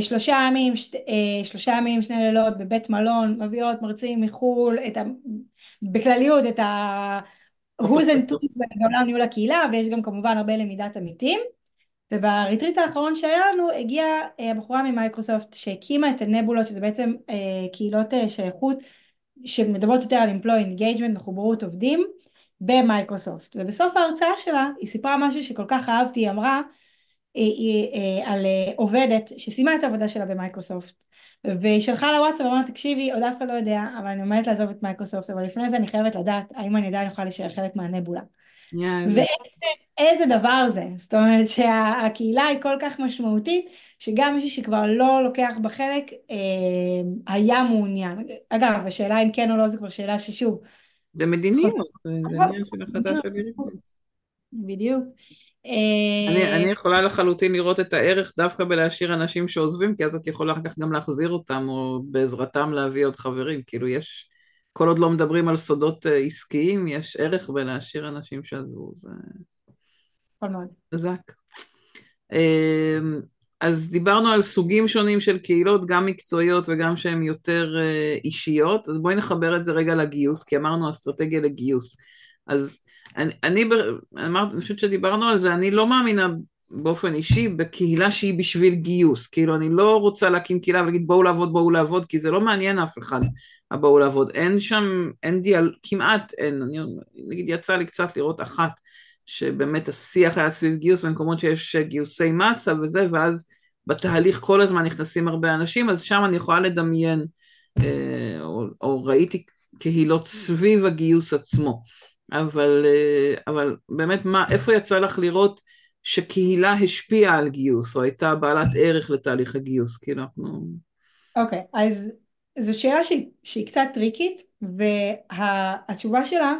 שלושה ימים, אה, שלושה ימים, שני לילות בבית מלון, מביאות מרצים מחו"ל, את ה... בכלליות את ה... who's and to's בעולם ניהול הקהילה, ויש גם כמובן הרבה למידת עמיתים. ובריטריט האחרון שהיה לנו הגיעה אה, הבחורה ממייקרוסופט שהקימה את הנבולות, שזה בעצם קהילות שייכות שמדברות יותר על employee engagement, מחוברות עובדים, במייקרוסופט. ובסוף ההרצאה שלה היא סיפרה משהו שכל כך אהבתי, היא אמרה אה, אה, על אה, עובדת שסיימה את העבודה שלה במייקרוסופט והיא שלחה לוואטסאפ ואמרה תקשיבי עוד אף אחד לא יודע אבל אני עומדת לעזוב את מייקרוסופט אבל לפני זה אני חייבת לדעת האם אני עדיין יכולה להישאר חלק מהנבולה. ואיזה דבר זה? זאת אומרת שהקהילה היא כל כך משמעותית שגם מישהו שכבר לא לוקח בה חלק היה מעוניין. אגב השאלה אם כן או לא זה כבר שאלה ששוב. זה מדיניות זה עניין של החלטה של בדיוק אני, אני יכולה לחלוטין לראות את הערך דווקא בלהשאיר אנשים שעוזבים, כי אז את יכולה אחר כך גם להחזיר אותם, או בעזרתם להביא עוד חברים. כאילו יש, כל עוד לא מדברים על סודות אה, עסקיים, יש ערך בלהשאיר אנשים שעזבו. זה חזק. אמ, אז דיברנו על סוגים שונים של קהילות, גם מקצועיות וגם שהן יותר אה, אישיות, אז בואי נחבר את זה רגע לגיוס, כי אמרנו אסטרטגיה לגיוס. אז אני, אני, אמרת, אני חושבת שדיברנו על זה, אני לא מאמינה באופן אישי בקהילה שהיא בשביל גיוס, כאילו אני לא רוצה להקים קהילה ולהגיד בואו לעבוד, בואו לעבוד, כי זה לא מעניין אף אחד הבואו לעבוד, אין שם, אין דיאל, כמעט אין, אני נגיד יצא לי קצת לראות אחת שבאמת השיח היה סביב גיוס במקומות שיש גיוסי מסה וזה, ואז בתהליך כל הזמן נכנסים הרבה אנשים, אז שם אני יכולה לדמיין, אה, או, או ראיתי קהילות סביב הגיוס עצמו. אבל, אה, אבל באמת, מה, איפה יצא לך לראות שקהילה השפיעה על גיוס, או הייתה בעלת ערך לתהליך הגיוס? כאילו, אנחנו... אוקיי, okay, אז זו שאלה שהיא, שהיא קצת טריקית, והתשובה שלה,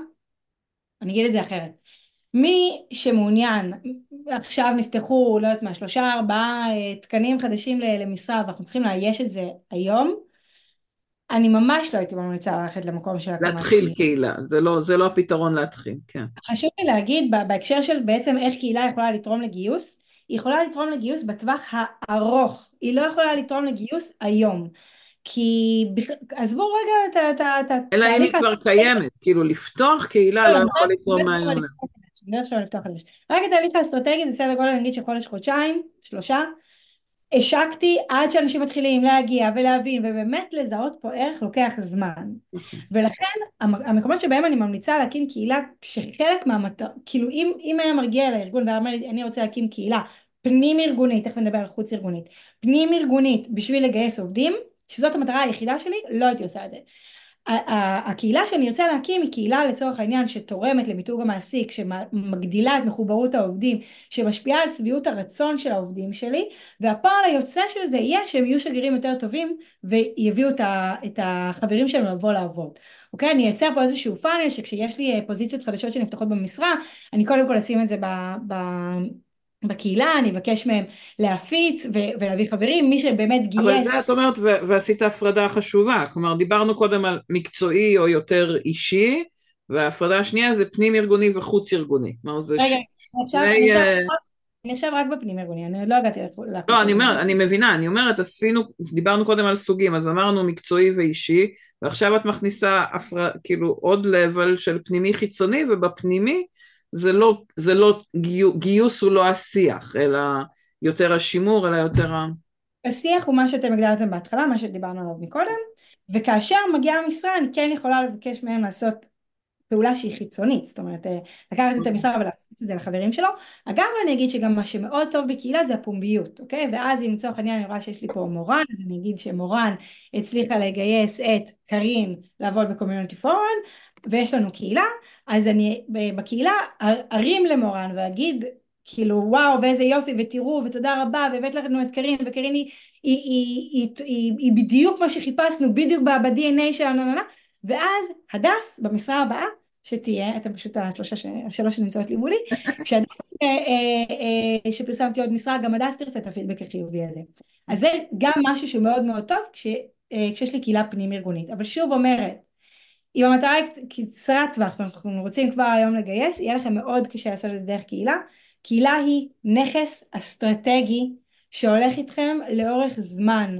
אני אגיד את זה אחרת. מי שמעוניין, עכשיו נפתחו, לא יודעת מה, שלושה ארבעה אה, תקנים חדשים למשרה ואנחנו צריכים לאייש את זה היום, אני ממש לא הייתי ממליצה ללכת למקום של הקמת להתחיל קהילה, זה לא, זה לא הפתרון להתחיל, כן. חשוב לי להגיד בהקשר של בעצם איך קהילה יכולה לתרום לגיוס, היא יכולה לתרום לגיוס בטווח הארוך, היא לא יכולה לתרום לגיוס היום. כי עזבו רגע את ה... אלא אם היא כבר קיימת, כאילו לפתוח קהילה לא, לא יכול לתרום מהיום. לא. רק את ההליך האסטרטגי זה סדר גודל נגיד של חודש חודשיים, שלושה. השקתי עד שאנשים מתחילים להגיע ולהבין ובאמת לזהות פה ערך לוקח זמן. ולכן המקומות שבהם אני ממליצה להקים קהילה שחלק מהמטר... כאילו אם, אם היה מרגיע לארגון והיה אומר לי אני רוצה להקים קהילה פנים ארגונית, תכף נדבר על חוץ ארגונית, פנים ארגונית בשביל לגייס עובדים שזאת המטרה היחידה שלי לא הייתי עושה את זה הקהילה שאני ארצה להקים היא קהילה לצורך העניין שתורמת למיתוג המעסיק, שמגדילה את מחוברות העובדים, שמשפיעה על שביעות הרצון של העובדים שלי, והפועל היוצא של זה יהיה שהם יהיו שגרירים יותר טובים ויביאו את החברים שלהם לבוא לעבוד. אוקיי? אני אייצר פה איזשהו פאנל שכשיש לי אה, פוזיציות חדשות שנפתחות במשרה, אני קודם כל אשים את זה ב... ב בקהילה, אני אבקש מהם להפיץ ו- ולהביא חברים, מי שבאמת גייס... אבל זה את אומרת, ו- ועשית הפרדה חשובה, כלומר דיברנו קודם על מקצועי או יותר אישי, וההפרדה השנייה זה פנים ארגוני וחוץ ארגוני. כלומר זה... רגע. עכשיו אני אה, אני עכשיו רק בפנים ארגוני, אני עוד לא הגעתי לחוץ לא, אני אומרת, אני מבינה, אני אומרת, עשינו, דיברנו קודם על סוגים, אז אמרנו מקצועי ואישי, ועכשיו את מכניסה הפר... כאילו עוד לבל של פנימי חיצוני, ובפנימי זה לא, זה לא גיוס, גיוס הוא לא השיח, אלא יותר השימור, אלא יותר ה... השיח הוא מה שאתם הגדרתם בהתחלה, מה שדיברנו עליו מקודם, וכאשר מגיעה המשרה אני כן יכולה לבקש מהם לעשות פעולה שהיא חיצונית, זאת אומרת אה, לקחת את המשרה ולהפיץ את זה לחברים שלו. אגב אני אגיד שגם מה שמאוד טוב בקהילה זה הפומביות, אוקיי? ואז אם לצורך העניין אני רואה שיש לי פה מורן, אז אני אגיד שמורן הצליחה לגייס את קארין לעבוד בקומיוניטי פורן, ויש לנו קהילה, אז אני בקהילה ארים למורן ואגיד כאילו וואו ואיזה יופי ותראו ותודה רבה והבאת לנו את קרין וקרין היא, היא, היא, היא, היא, היא בדיוק מה שחיפשנו בדיוק ב-DNA שלנו ואז הדס במשרה הבאה שתהיה, אתם פשוט השלושה, השלוש שנמצאות לי מולי, כשהדס, אה, אה, אה, שפרסמתי עוד משרה, גם הדס תרצה את הפידבק החיובי הזה. אז זה גם משהו שהוא מאוד מאוד טוב כש, כשיש לי קהילה פנים ארגונית. אבל שוב אומרת, אם המטרה היא קצרת טווח ואנחנו רוצים כבר היום לגייס, יהיה לכם מאוד קשה לעשות את זה דרך קהילה. קהילה היא נכס אסטרטגי שהולך איתכם לאורך זמן,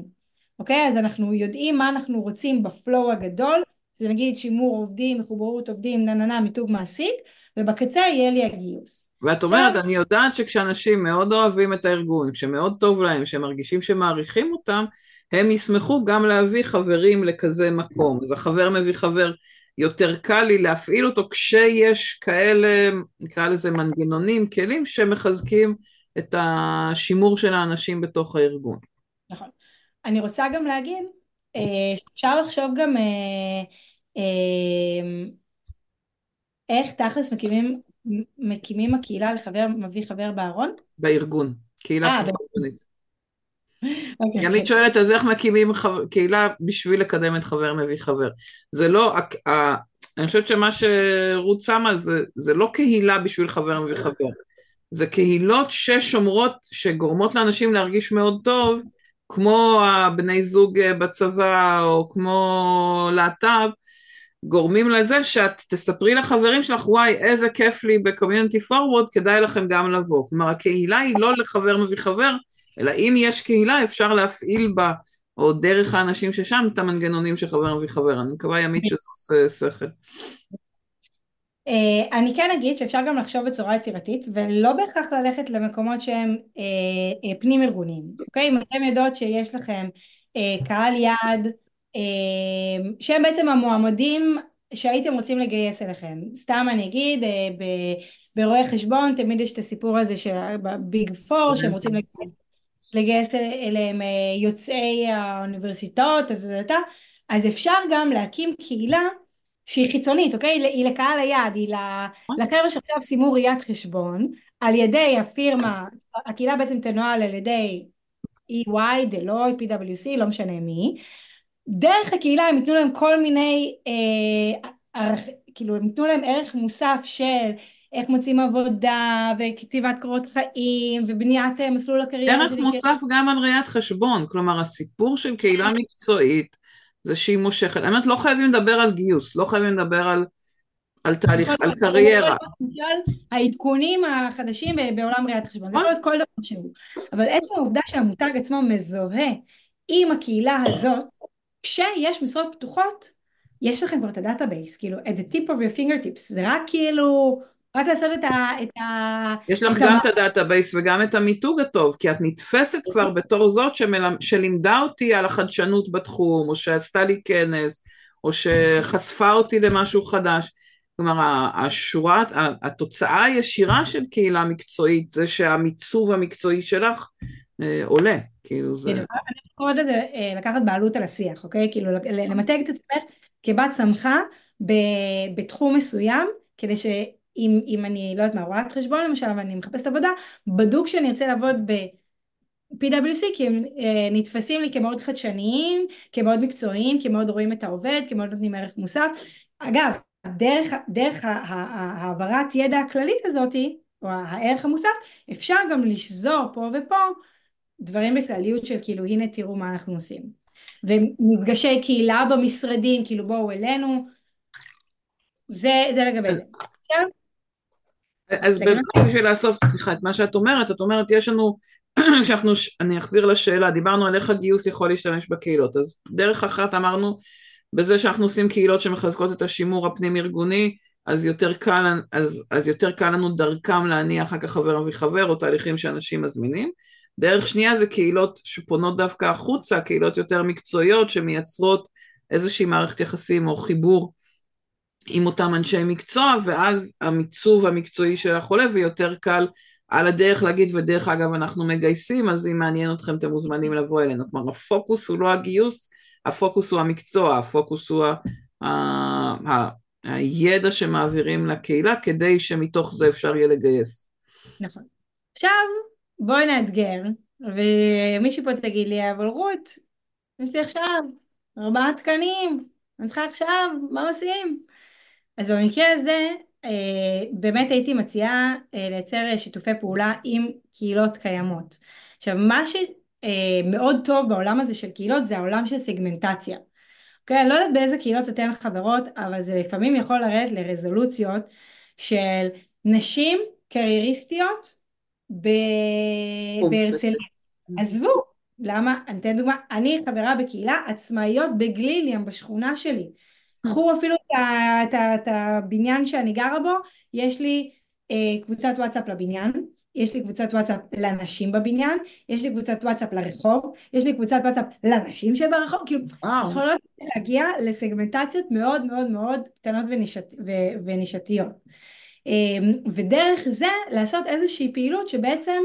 אוקיי? אז אנחנו יודעים מה אנחנו רוצים בפלואו הגדול, זה נגיד שימור עובדים, מחוברות עובדים, נננה, מיתוג מעסיק, ובקצה יהיה לי הגיוס. ואת אומרת, אני יודעת שכשאנשים מאוד אוהבים את הארגון, שמאוד טוב להם, שהם מרגישים שמעריכים אותם, הם ישמחו גם להביא חברים לכזה מקום. אז החבר מביא חבר, יותר קל לי להפעיל אותו כשיש כאלה, נקרא לזה מנגנונים, כלים שמחזקים את השימור של האנשים בתוך הארגון. נכון. אני רוצה גם להגיד, אה, אפשר לחשוב גם אה, אה, איך תכלס מקימים, מקימים הקהילה לחבר מביא חבר בארון? בארגון, קהילה ארגונית. אוקיי, ימית שואלת אז איך מקימים קהילה בשביל לקדם את חבר מביא חבר. זה לא, אני חושבת שמה שרות שמה זה, זה לא קהילה בשביל חבר מביא חבר. זה קהילות ששומרות, שגורמות לאנשים להרגיש מאוד טוב, כמו הבני זוג אה, בצבא, או כמו להט"ב, גורמים לזה שאת תספרי לחברים שלך, וואי, איזה כיף לי בקומיונטי פורוורד, כדאי לכם גם לבוא. כלומר, הקהילה היא לא לחבר מביא חבר, אלא אם יש קהילה, אפשר להפעיל בה, או דרך האנשים ששם, את המנגנונים של חבר מביא חבר. אני מקווה ימית שזה עושה שכל. Uh, אני כן אגיד שאפשר גם לחשוב בצורה יצירתית ולא בהכרח ללכת למקומות שהם uh, uh, פנים ארגוניים, אוקיי? אם אתם יודעות שיש לכם קהל יעד שהם בעצם המועמדים שהייתם רוצים לגייס אליכם, סתם אני אגיד ברואי חשבון תמיד יש את הסיפור הזה של ביג פור שהם רוצים לגייס, לגייס אליהם uh, יוצאי האוניברסיטאות אז, אז אפשר גם להקים קהילה שהיא חיצונית, אוקיי? היא לקהל היעד, היא נכון. לחבר'ה שעכשיו סיימו ראיית חשבון, על ידי הפירמה, הקהילה בעצם תנוהל על ידי EY, דלויט, PwC, לא משנה מי. דרך הקהילה הם ייתנו להם כל מיני, אה, ערך, כאילו הם ייתנו להם ערך מוסף של איך מוצאים עבודה וכתיבת קורות חיים ובניית אה, מסלול הקריירה. ערך מוסף גם על ראיית חשבון, כלומר הסיפור של קהילה מקצועית זה שהיא מושכת. האמת, לא חייבים לדבר על גיוס, לא חייבים לדבר על, על תהליך, על קריירה. העדכונים החדשים בעולם ראיית החשבון, זה יכול להיות כל דבר שהוא. אבל עצם העובדה שהמותג עצמו מזוהה עם הקהילה הזאת, כשיש משרות פתוחות, יש לכם כבר את ה database, כאילו, at the tip of your fingertips, זה רק כאילו... רק לעשות את ה... את ה יש לך גם את ה database וגם את המיתוג הטוב, כי את נתפסת כבר בתור זאת שמלמ... שלימדה אותי על החדשנות בתחום, או שעשתה לי כנס, או שחשפה אותי למשהו חדש. כלומר, השורה, התוצאה הישירה של קהילה מקצועית זה שהמיצוב המקצועי שלך אה, עולה, כאילו זה... אני קוראת לזה אה, לקחת בעלות על השיח, אוקיי? כאילו למתג את עצמך כבת צמחה בתחום מסוים, כדי ש... אם, אם אני לא יודעת מה רואת חשבון למשל ואני מחפשת עבודה בדוק שאני ארצה לעבוד ב... PwC כי הם אה, נתפסים לי כמאוד חדשניים, כמאוד מקצועיים, כמאוד רואים את העובד, כמאוד נותנים ערך מוסף. אגב, דרך, דרך העברת ידע הכללית הזאתי, או הערך המוסף, אפשר גם לשזור פה ופה דברים בכלליות של כאילו הנה תראו מה אנחנו עושים. ומפגשי קהילה במשרדים, כאילו בואו אלינו, זה, זה לגבי זה. אז באמת בשביל לאסוף, סליחה, את מה שאת אומרת, את אומרת, יש לנו, כשאנחנו, אני אחזיר לשאלה, דיברנו על איך הגיוס יכול להשתמש בקהילות, אז דרך אחת אמרנו, בזה שאנחנו עושים קהילות שמחזקות את השימור הפנים ארגוני, אז יותר קל, אז, אז יותר קל לנו דרכם להניע אחר כך חבר מביא חבר, או תהליכים שאנשים מזמינים. דרך שנייה זה קהילות שפונות דווקא החוצה, קהילות יותר מקצועיות שמייצרות איזושהי מערכת יחסים או חיבור עם אותם אנשי מקצוע, ואז המיצוב המקצועי של החולה, ויותר קל על הדרך להגיד, ודרך אגב אנחנו מגייסים, אז אם מעניין אתכם אתם מוזמנים לבוא אלינו. כלומר, הפוקוס הוא לא הגיוס, הפוקוס הוא המקצוע, הפוקוס הוא ה... ה... הידע שמעבירים לקהילה, כדי שמתוך זה אפשר יהיה לגייס. נכון. עכשיו, בואי נאתגר, ומישהי פה תגיד לי, אבל רות, יש לי עכשיו ארבעה תקנים, אני צריכה עכשיו, מה עושים? אז במקרה הזה אה, באמת הייתי מציעה אה, לייצר שיתופי פעולה עם קהילות קיימות. עכשיו מה שמאוד אה, טוב בעולם הזה של קהילות זה העולם של סגמנטציה. אוקיי? אני לא יודעת באיזה קהילות אתן חברות אבל זה לפעמים יכול לרדת לרזולוציות של נשים קרייריסטיות בהרצליה. עזבו, למה? אני אתן דוגמה, אני חברה בקהילה עצמאיות בגליליאם בשכונה שלי. קחו אפילו את, הבניין שאני גרה בו, יש לי אה, קבוצת וואטסאפ לבניין, יש לי קבוצת וואטסאפ לנשים בבניין, יש לי קבוצת וואטסאפ לרחוב, יש לי קבוצת וואטסאפ לנשים שברחוב, כאילו יכולות להגיע לסגמנטציות מאוד מאוד מאוד קטנות ונישת, ו, ונישתיות. אה, ודרך זה לעשות איזושהי פעילות שבעצם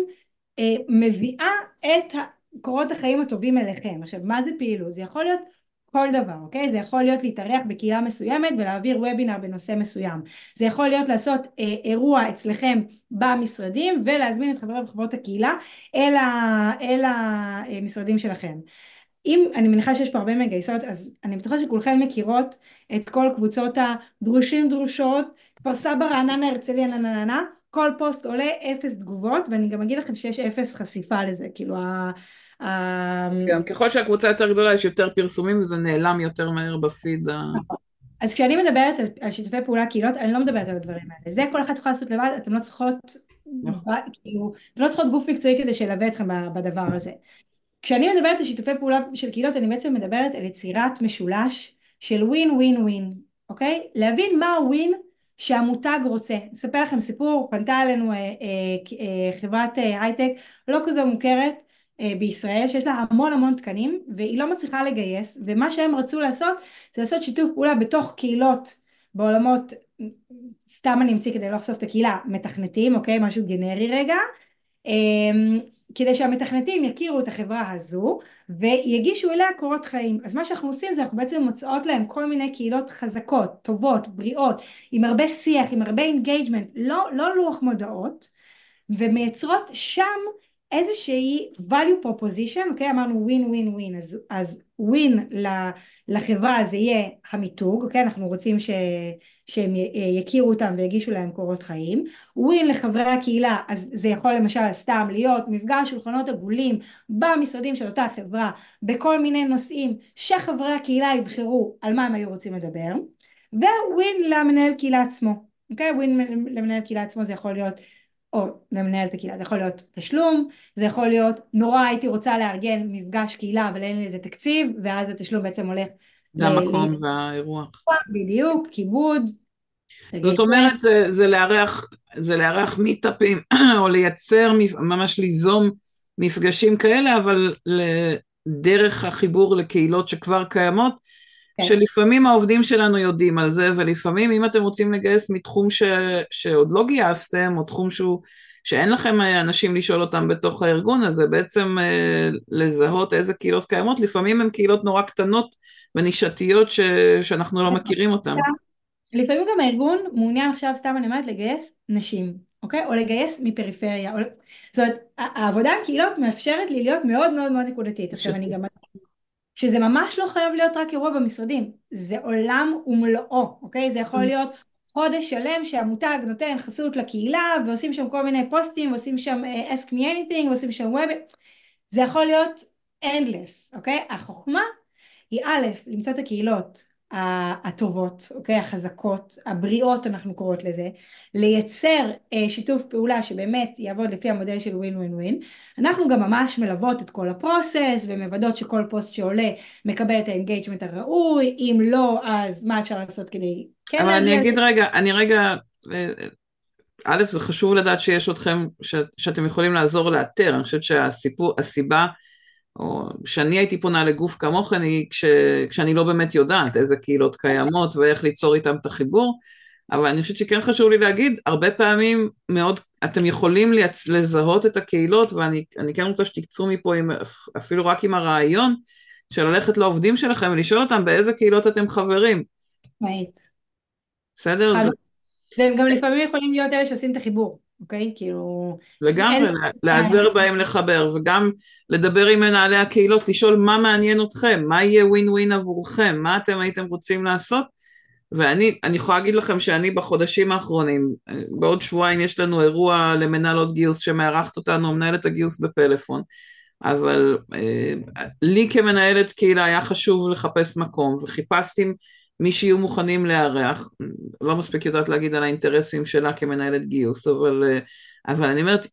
אה, מביאה את קורות החיים הטובים אליכם. עכשיו מה זה פעילות? זה יכול להיות כל דבר, אוקיי? זה יכול להיות להתארח בקהילה מסוימת ולהעביר וובינר בנושא מסוים. זה יכול להיות לעשות אה, אירוע אצלכם במשרדים ולהזמין את חברי וחברות הקהילה אל, ה, אל המשרדים שלכם. אם, אני מניחה שיש פה הרבה מגייסות, אז אני בטוחה שכולכם מכירות את כל קבוצות הדרושים דרושות, כפר סבא, רעננה, הרצליה, נה כל פוסט עולה אפס תגובות ואני גם אגיד לכם שיש אפס חשיפה לזה כאילו. גם ככל שהקבוצה יותר גדולה יש יותר פרסומים וזה נעלם יותר מהר בפיד. נכון. אז כשאני מדברת על, על שיתופי פעולה קהילות אני לא מדברת על הדברים האלה זה כל אחד יכול לעשות לבד אתם לא צריכות נכון. כאילו אתם לא צריכות גוף מקצועי כדי שילווה אתכם בדבר הזה כשאני מדברת על שיתופי פעולה של קהילות אני בעצם מדברת על יצירת משולש של ווין ווין ווין אוקיי להבין מה הווין שהמותג רוצה. אספר לכם סיפור, פנתה אלינו אה, אה, אה, חברת אה, הייטק לא כזו מוכרת בישראל שיש לה המון המון תקנים והיא לא מצליחה לגייס ומה שהם רצו לעשות זה לעשות שיתוף פעולה בתוך קהילות בעולמות, סתם אני אמציא כדי לא לחשוף את הקהילה, מתכנתים, אוקיי? משהו גנרי רגע. אה, כדי שהמתכנתים יכירו את החברה הזו ויגישו אליה קורות חיים. אז מה שאנחנו עושים זה אנחנו בעצם מוצאות להם כל מיני קהילות חזקות, טובות, בריאות, עם הרבה שיח, עם הרבה engagement, לא, לא לוח מודעות, ומייצרות שם איזושהי value proposition, אוקיי? אמרנו win win win, אז, win לחברה זה יהיה המיתוג, אוקיי? אנחנו רוצים ש, שהם יכירו אותם ויגישו להם קורות חיים. win לחברי הקהילה, אז זה יכול למשל סתם להיות מפגש שולחנות עגולים במשרדים של אותה חברה, בכל מיני נושאים שחברי הקהילה יבחרו על מה הם היו רוצים לדבר. ווין למנהל קהילה עצמו, אוקיי? ווין למנהל קהילה עצמו זה יכול להיות או למנהל את הקהילה, זה יכול להיות תשלום, זה יכול להיות נורא הייתי רוצה לארגן מפגש קהילה אבל אין לי איזה תקציב ואז התשלום בעצם הולך זה המקום והאירוח. בדיוק, כיבוד. זאת אומרת זה, זה לארח, זה לארח מיטאפים או לייצר, ממש ליזום מפגשים כאלה אבל דרך החיבור לקהילות שכבר קיימות כן. שלפעמים העובדים שלנו יודעים על זה, ולפעמים אם אתם רוצים לגייס מתחום ש, שעוד לא גייסתם, או תחום שהוא, שאין לכם אנשים לשאול אותם בתוך הארגון, אז זה בעצם אה, לזהות איזה קהילות קיימות, לפעמים הן קהילות נורא קטנות ונישתיות ש, שאנחנו לא מכירים אותן. לפעמים גם הארגון מעוניין עכשיו, סתם אני אומרת, לגייס נשים, אוקיי? או לגייס מפריפריה. או... זאת אומרת, העבודה עם קהילות מאפשרת לי להיות מאוד מאוד מאוד נקודתית. עכשיו אני גם שזה ממש לא חייב להיות רק אירוע במשרדים, זה עולם ומלואו, אוקיי? זה יכול mm. להיות חודש שלם שהמותג נותן חסות לקהילה ועושים שם כל מיני פוסטים ועושים שם uh, ask me anything ועושים שם ווב, זה יכול להיות endless, אוקיי? החוכמה היא א', למצוא את הקהילות הטובות, אוקיי? החזקות, הבריאות אנחנו קוראות לזה, לייצר אה, שיתוף פעולה שבאמת יעבוד לפי המודל של ווין ווין ווין. אנחנו גם ממש מלוות את כל ה process ומוודאות שכל פוסט שעולה מקבל את ה engagement הראוי, אם לא אז מה אפשר לעשות כדי כן אבל אני אגיד רגע, אני רגע, אה, א' זה חשוב לדעת שיש אתכם, ש, שאתם יכולים לעזור לאתר, אני חושבת שהסיפור, הסיבה או שאני הייתי פונה לגוף כמוכן היא כש, כשאני לא באמת יודעת איזה קהילות קיימות ואיך ליצור איתם את החיבור, אבל אני חושבת שכן חשוב לי להגיד, הרבה פעמים מאוד, אתם יכולים לייצ... לזהות את הקהילות ואני כן רוצה שתקצרו מפה עם, אפילו רק עם הרעיון של ללכת לעובדים שלכם ולשאול אותם באיזה קהילות אתם חברים. right. בסדר? והם גם לפעמים יכולים להיות אלה שעושים את החיבור. אוקיי? כאילו... וגם להיעזר בהם לחבר, וגם לדבר עם מנהלי הקהילות, לשאול מה מעניין אתכם, מה יהיה ווין ווין עבורכם, מה אתם הייתם רוצים לעשות, ואני יכולה להגיד לכם שאני בחודשים האחרונים, בעוד שבועיים יש לנו אירוע למנהלות גיוס שמארחת אותנו, מנהלת הגיוס בפלאפון, אבל אה, לי כמנהלת קהילה היה חשוב לחפש מקום, וחיפשתי מי שיהיו מוכנים לארח, לא מספיק יודעת להגיד על האינטרסים שלה כמנהלת גיוס, אבל, אה, אבל אני אומרת,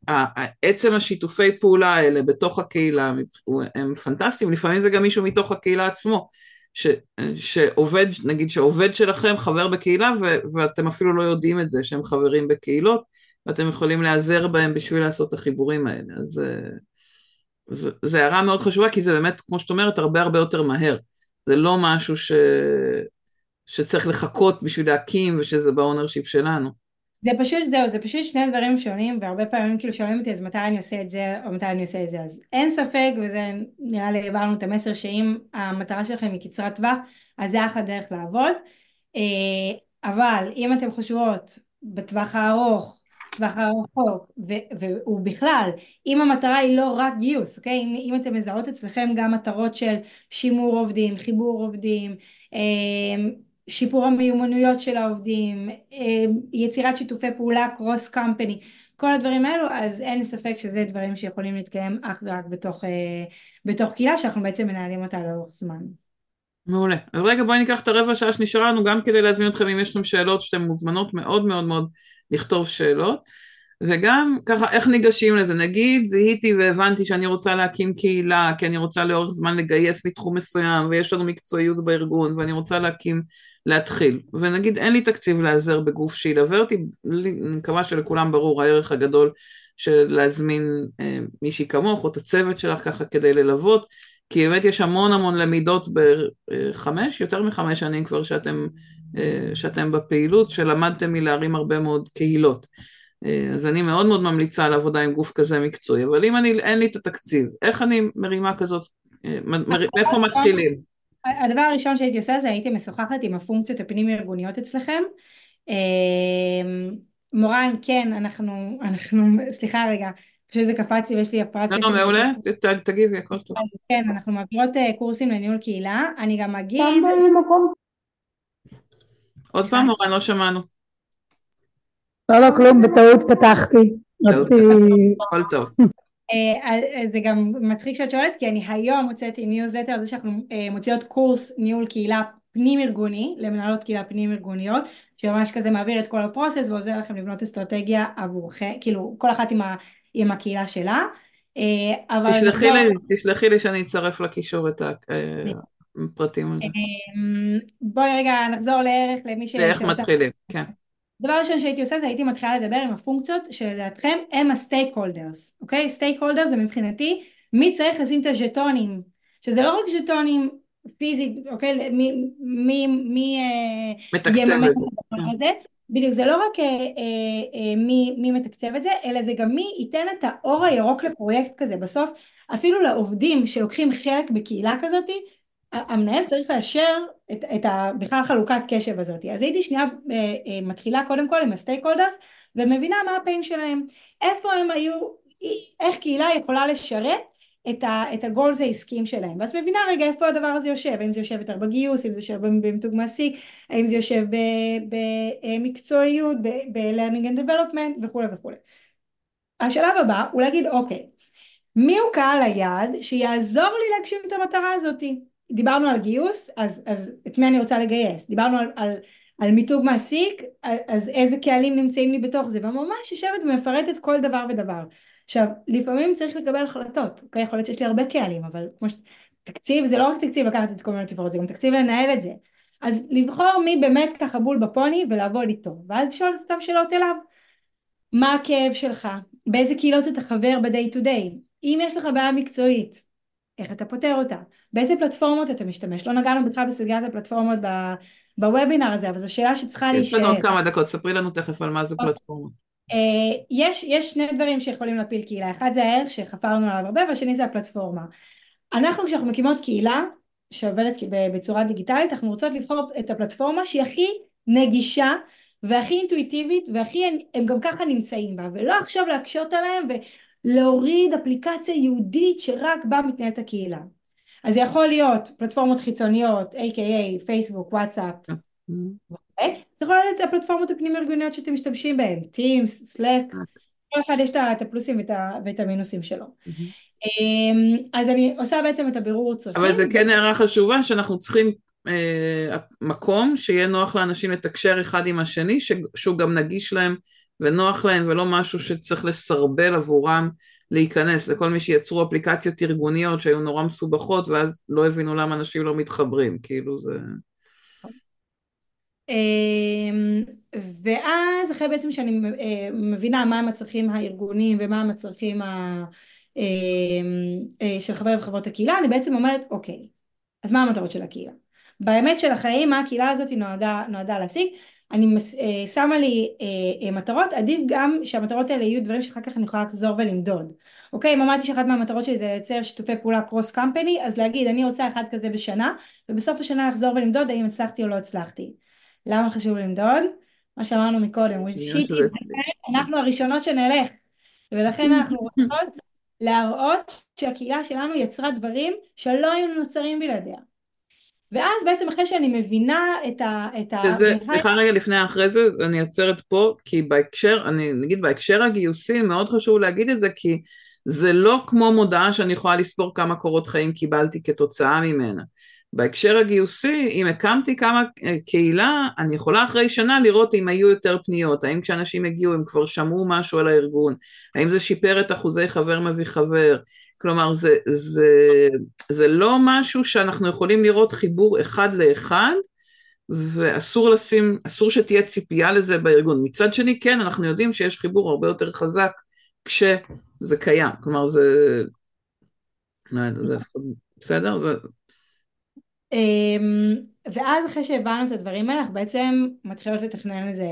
עצם השיתופי פעולה האלה בתוך הקהילה הם פנטסטיים, לפעמים זה גם מישהו מתוך הקהילה עצמו, ש, שעובד, נגיד שעובד שלכם חבר בקהילה ו, ואתם אפילו לא יודעים את זה שהם חברים בקהילות, ואתם יכולים להיעזר בהם בשביל לעשות את החיבורים האלה, אז אה, זו הערה מאוד חשובה, כי זה באמת, כמו שאת אומרת, הרבה הרבה יותר מהר. זה לא משהו ש... שצריך לחכות בשביל להקים ושזה ב ownership שלנו. זה פשוט זהו, זה פשוט שני דברים שונים והרבה פעמים כאילו שואלים אותי אז מתי אני עושה את זה או מתי אני עושה את זה? אז אין ספק וזה נראה לי העברנו את המסר שאם המטרה שלכם היא קצרת טווח אז זה אחלה דרך לעבוד. אה, אבל אם אתם חושבות בטווח הארוך טווח הרחוק ובכלל אם המטרה היא לא רק גיוס אוקיי? אם, אם אתם מזהות אצלכם גם מטרות של שימור עובדים חיבור עובדים אה, שיפור המיומנויות של העובדים, אה, יצירת שיתופי פעולה קרוס קמפני, כל הדברים האלו, אז אין ספק שזה דברים שיכולים להתקיים אך ורק בתוך, אה, בתוך קהילה שאנחנו בעצם מנהלים אותה לאורך זמן. מעולה. אז רגע בואי ניקח את הרבע שעה שנשארה לנו גם כדי להזמין אתכם אם יש לכם שאלות שאתן מוזמנות מאוד מאוד מאוד לכתוב שאלות. וגם ככה איך ניגשים לזה, נגיד זיהיתי והבנתי שאני רוצה להקים קהילה כי אני רוצה לאורך זמן לגייס מתחום מסוים ויש לנו מקצועיות בארגון ואני רוצה להקים, להתחיל ונגיד אין לי תקציב להיעזר בגוף שילווה אותי, אני מקווה שלכולם ברור הערך הגדול של להזמין אה, מישהי כמוך או את הצוות שלך ככה כדי ללוות כי באמת יש המון המון למידות בחמש, יותר מחמש שנים כבר שאתם, אה, שאתם בפעילות, שלמדתם מלהרים הרבה מאוד קהילות. אה, אז אני מאוד מאוד ממליצה על עבודה עם גוף כזה מקצועי, אבל אם אני, אין לי את התקציב, איך אני מרימה כזאת, אה, מאיפה מתחילים? הדבר הראשון שהייתי עושה זה הייתי משוחחת עם הפונקציות הפנים ארגוניות אצלכם. מורן, כן, אנחנו, אנחנו, סליחה רגע, פשוט זה קפץ לי ויש לי הפרעת קשב. לא, לא, מעולה, תגיבי, הכל טוב. אז כן, אנחנו מעבירות אה, קורסים לניהול קהילה, אני גם אגיד... עוד פעם, מורן, לא שמענו. לא, לא, כלום, בטעות פתחתי. הכל טוב. אה, אה, זה גם מצחיק שאת שואלת, כי אני היום הוצאתי ניוזלטר על זה שאנחנו מוציאות קורס ניהול קהילה פנים ארגוני, למנהלות קהילה פנים ארגוניות, שממש כזה מעביר את כל ה process ועוזר לכם לבנות אסטרטגיה עבורכם, כאילו כל אחת עם ה... עם הקהילה שלה. אה, אבל תשלחי, נחזור... לי, תשלחי לי שאני אצרף לקישור את הפרטים. אה, בואי רגע נחזור לערך למי ש... ואיך מתחילים, כן. דבר ראשון שהייתי עושה זה הייתי מתחילה לדבר עם הפונקציות שלדעתכם הם ה stakeholders, אוקיי? stakeholders זה מבחינתי מי צריך לשים את הז'טונים, שזה לא רק ז'טונים פיזית, אוקיי? מי, מי, מי אה, מתקצב את זה, בדיוק, זה לא רק אה, אה, אה, מי, מי מתקצב את זה, אלא זה גם מי ייתן את האור הירוק לפרויקט כזה. בסוף, אפילו לעובדים שלוקחים חלק בקהילה כזאת, המנהל צריך לאשר את, את ה, בכלל חלוקת קשב הזאת. אז הייתי שנייה אה, אה, מתחילה קודם כל עם הסטייק הולדרס, ומבינה מה הפיין שלהם, איפה הם היו, איך קהילה יכולה לשרת את, ה, את הגולס העסקיים שלהם. ואז מבינה רגע איפה הדבר הזה יושב, האם זה יושב יותר בגיוס, אם זה יושב במיתוג מעסיק, האם זה יושב במקצועיות, ב-learning and development וכולי וכולי. השלב הבא הוא להגיד אוקיי, מי הוא קהל היעד שיעזור לי להגשים את המטרה הזאתי? דיברנו על גיוס, אז, אז את מי אני רוצה לגייס? דיברנו על, על, על מיתוג מעסיק, אז איזה קהלים נמצאים לי בתוך זה, וממש יושבת ומפרטת כל דבר ודבר. עכשיו, לפעמים צריך לקבל החלטות, אוקיי? יכול להיות שיש לי הרבה קהלים, אבל כמו ש... תקציב זה לא רק תקציב לקחת את קומיוניטי פורט, זה גם תקציב לנהל את זה. אז לבחור מי באמת ככה בול בפוני ולעבוד איתו, ואז לשאול את אותם שאלות אליו. מה הכאב שלך? באיזה קהילות אתה חבר ב-day to day? אם יש לך בעיה מקצועית, איך אתה פותר אותה? באיזה פלטפורמות אתה משתמש? לא נגענו בכלל בסוגיית הפלטפורמות בוובינר הזה, אבל זו שאלה שצריכה להישאר. יש לנו עוד כמה דקות, ספרי לנו תכף על מה זה אוקיי. פלטפורמות. אה, יש, יש שני דברים שיכולים להפיל קהילה, אחד זה הערך שחפרנו עליו הרבה והשני זה הפלטפורמה. אנחנו כשאנחנו מקימות קהילה שעובדת בצורה דיגיטלית אנחנו רוצות לבחור את הפלטפורמה שהיא הכי נגישה והכי אינטואיטיבית והכי הם גם ככה נמצאים בה ולא עכשיו להקשות עליהם ולהוריד אפליקציה ייעודית שרק בה מתנהלת הקהילה. אז זה יכול להיות פלטפורמות חיצוניות, a.k.a פייסבוק, וואטסאפ? זה יכול להיות הפלטפורמות הפנים ארגוניות שאתם משתמשים בהן, Teams, Slack, כל אחד יש את הפלוסים ואת המינוסים שלו. אמ, אז אני עושה בעצם את הבירור צרכים. אבל זה כן הערה חשובה שאנחנו צריכים אה, מקום שיהיה נוח לאנשים לתקשר אחד עם השני, שהוא גם נגיש להם ונוח להם ולא משהו שצריך לסרבל עבורם להיכנס לכל מי שיצרו אפליקציות ארגוניות שהיו נורא מסובכות ואז לא הבינו למה אנשים לא מתחברים, כאילו זה... אמ, ואז אחרי בעצם שאני אה, מבינה מה הם הצרכים הארגוניים ומה הם הצרכים ה... אמ, אה, של חברי וחברות הקהילה, אני בעצם אומרת, אוקיי, אז מה המטרות של הקהילה? באמת של החיים, מה הקהילה הזאת נועדה, נועדה להשיג? אני אה, שמה לי מטרות, עדיף גם שהמטרות האלה יהיו דברים שאחר כך אני יכולה לחזור ולמדוד. אוקיי, אם אמרתי שאחת מהמטרות שלי זה לייצר שיתופי פעולה קרוס קמפני, אז להגיד אני רוצה אחד כזה בשנה, ובסוף השנה לחזור ולמדוד האם הצלחתי או לא הצלחתי. למה חשוב למדוד? מה שאמרנו מקודם, אנחנו הראשונות שנלך, ולכן אנחנו רוצות להראות שהקהילה שלנו יצרה דברים שלא היו נוצרים בלעדיה. ואז בעצם אחרי שאני מבינה את ה... את ה... שזה, סליחה רגע לפני אחרי זה, אני עוצרת פה, כי בהקשר, אני נגיד בהקשר הגיוסי, מאוד חשוב להגיד את זה, כי זה לא כמו מודעה שאני יכולה לספור כמה קורות חיים קיבלתי כתוצאה ממנה. בהקשר הגיוסי, אם הקמתי כמה אה, קהילה, אני יכולה אחרי שנה לראות אם היו יותר פניות, האם כשאנשים הגיעו הם כבר שמעו משהו על הארגון, האם זה שיפר את אחוזי חבר מביא חבר, כלומר זה, זה, זה לא משהו שאנחנו יכולים לראות חיבור אחד לאחד, ואסור לשים, אסור שתהיה ציפייה לזה בארגון. מצד שני, כן, אנחנו יודעים שיש חיבור הרבה יותר חזק כשזה קיים, כלומר זה, לא זה בסדר? זה... אמ, ואז אחרי שהבנו את הדברים האלה, אנחנו בעצם מתחילות לתכנן את זה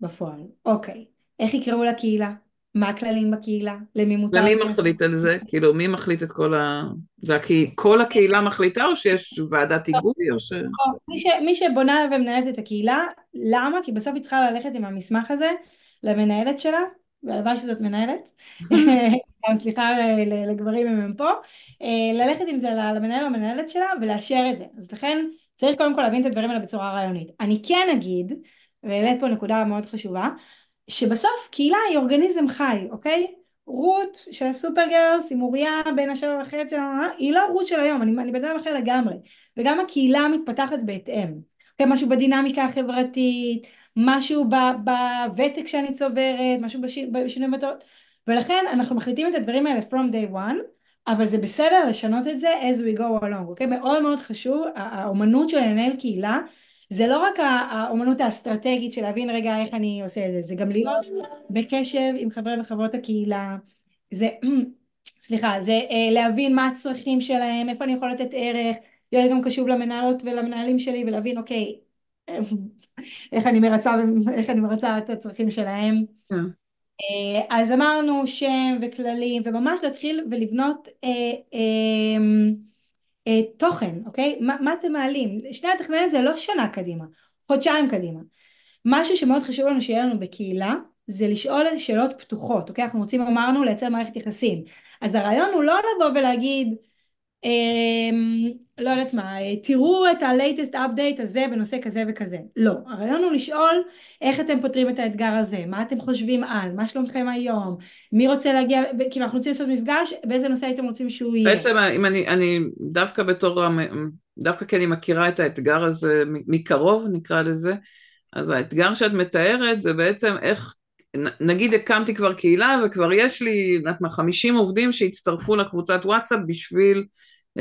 בפועל. אוקיי, איך יקראו לקהילה? מה הכללים בקהילה? למי מותר? ומי מחליט על זה? כאילו, מי מחליט את כל ה... זה כי כל הקהילה מחליטה או שיש ועדת היגוי או ש... מי, ש... מי שבונה ומנהלת את הקהילה, למה? כי בסוף היא צריכה ללכת עם המסמך הזה למנהלת שלה, והלוואי שזאת מנהלת, סליחה לגברים אם הם פה, אה, ללכת עם זה למנהל או המנהלת שלה ולאשר את זה. אז לכן צריך קודם כל להבין את הדברים האלה בצורה רעיונית. אני כן אגיד, והעלית פה נקודה מאוד חשובה, שבסוף קהילה היא אורגניזם חי, אוקיי? רות של הסופר גרלס עם אוריה בין השבע וחצי, היא לא רות של היום, אני, אני בן אדם אחר לגמרי. וגם הקהילה מתפתחת בהתאם. אוקיי? משהו בדינמיקה החברתית, משהו בוותק שאני צוברת, משהו בשינוי מטרות. ולכן אנחנו מחליטים את הדברים האלה from day one, אבל זה בסדר לשנות את זה as we go along, אוקיי? מאוד מאוד חשוב, האומנות של לנהל קהילה זה לא רק האומנות האסטרטגית של להבין רגע איך אני עושה את זה, זה גם להיות בקשב עם חברי וחברות הקהילה, זה, סליחה, זה אה, להבין מה הצרכים שלהם, איפה אני יכול לתת ערך, להיות גם קשוב למנהלות ולמנהלים שלי ולהבין אוקיי, איך אני מרצה, איך אני מרצה את הצרכים שלהם. Yeah. כן. אה, אז אמרנו שם וכללים וממש להתחיל ולבנות אה, אה, אה, תוכן, אוקיי? מה, מה אתם מעלים? שנייה לתכנן זה לא שנה קדימה, חודשיים קדימה. משהו שמאוד חשוב לנו שיהיה לנו בקהילה זה לשאול שאלות פתוחות, אוקיי? אנחנו רוצים, אמרנו, לייצר מערכת יחסים. אז הרעיון הוא לא לבוא ולהגיד, לא יודעת מה, תראו את ה-latest update הזה בנושא כזה וכזה. לא, הרעיון הוא לשאול איך אתם פותרים את האתגר הזה, מה אתם חושבים על, מה שלומכם היום, מי רוצה להגיע, כאילו אנחנו רוצים לעשות מפגש, באיזה נושא הייתם רוצים שהוא יהיה. בעצם אם אני, אני דווקא בתור, דווקא כי אני מכירה את האתגר הזה מקרוב נקרא לזה, אז האתגר שאת מתארת זה בעצם איך נגיד הקמתי כבר קהילה וכבר יש לי, מה, 50 עובדים שהצטרפו לקבוצת וואטסאפ בשביל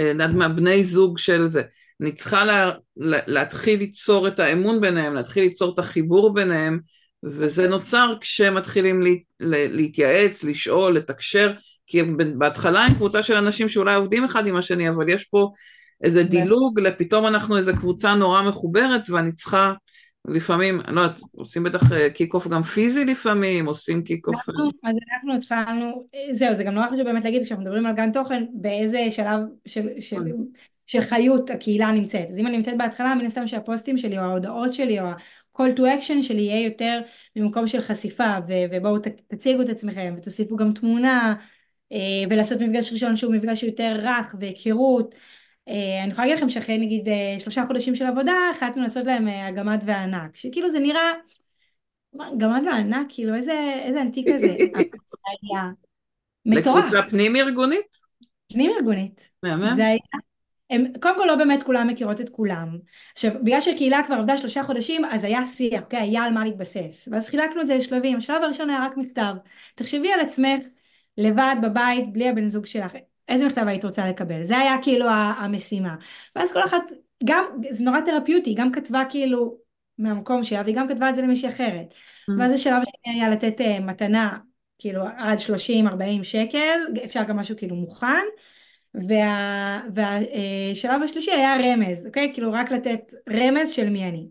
יודעת מה, בני זוג של זה. אני צריכה לה, לה, להתחיל ליצור את האמון ביניהם, להתחיל ליצור את החיבור ביניהם, וזה נוצר כשמתחילים לה, לה, להתייעץ, לשאול, לתקשר, כי בהתחלה עם קבוצה של אנשים שאולי עובדים אחד עם השני, אבל יש פה איזה דילוג, פתאום אנחנו איזה קבוצה נורא מחוברת, ואני צריכה לפעמים, אני לא יודעת, עושים בטח kick אה, off גם פיזי לפעמים, עושים kick off... אה. אז אנחנו התחלנו, זהו, זה גם נורא חשוב באמת להגיד כשאנחנו מדברים על גאנט תוכן, באיזה שלב של, של, נכון. של חיות הקהילה נמצאת. אז אם אני נמצאת בהתחלה, מן הסתם שהפוסטים שלי, או ההודעות שלי, או ה-call to action שלי יהיה יותר ממקום של חשיפה, ו- ובואו תציגו את עצמכם, ותוסיפו גם תמונה, אה, ולעשות מפגש ראשון שהוא מפגש יותר רך, והיכרות. אה, אני יכולה להגיד לכם שאחרי נגיד אה, שלושה חודשים של עבודה החלטנו לעשות להם אה, הגמד וענק שכאילו זה נראה גמד וענק כאילו איזה, איזה אנטי כזה מטורף. לקבוצה פנים ארגונית? פנים ארגונית. מהמם. זה היה הם, קודם כל לא באמת כולם מכירות את כולם. עכשיו, בגלל שהקהילה כבר עבדה שלושה חודשים, אז היה שיח, אוקיי? היה על מה להתבסס. ואז חילקנו את זה לשלבים. השלב הראשון היה רק מכתב. תחשבי על עצמך לבד בבית, בלי הבן זוג שלך. איזה מכתב היית רוצה לקבל? זה היה כאילו המשימה. ואז כל אחת, גם, זה נורא תרפיוטי, גם כתבה כאילו מהמקום שלה, והיא גם כתבה את זה למישהי אחרת. Mm-hmm. ואז השלב השני היה לתת uh, מתנה, כאילו עד 30-40 שקל, אפשר גם משהו כאילו מוכן. והשלב וה, uh, השלישי היה רמז, אוקיי? כאילו רק לתת רמז של מי אני.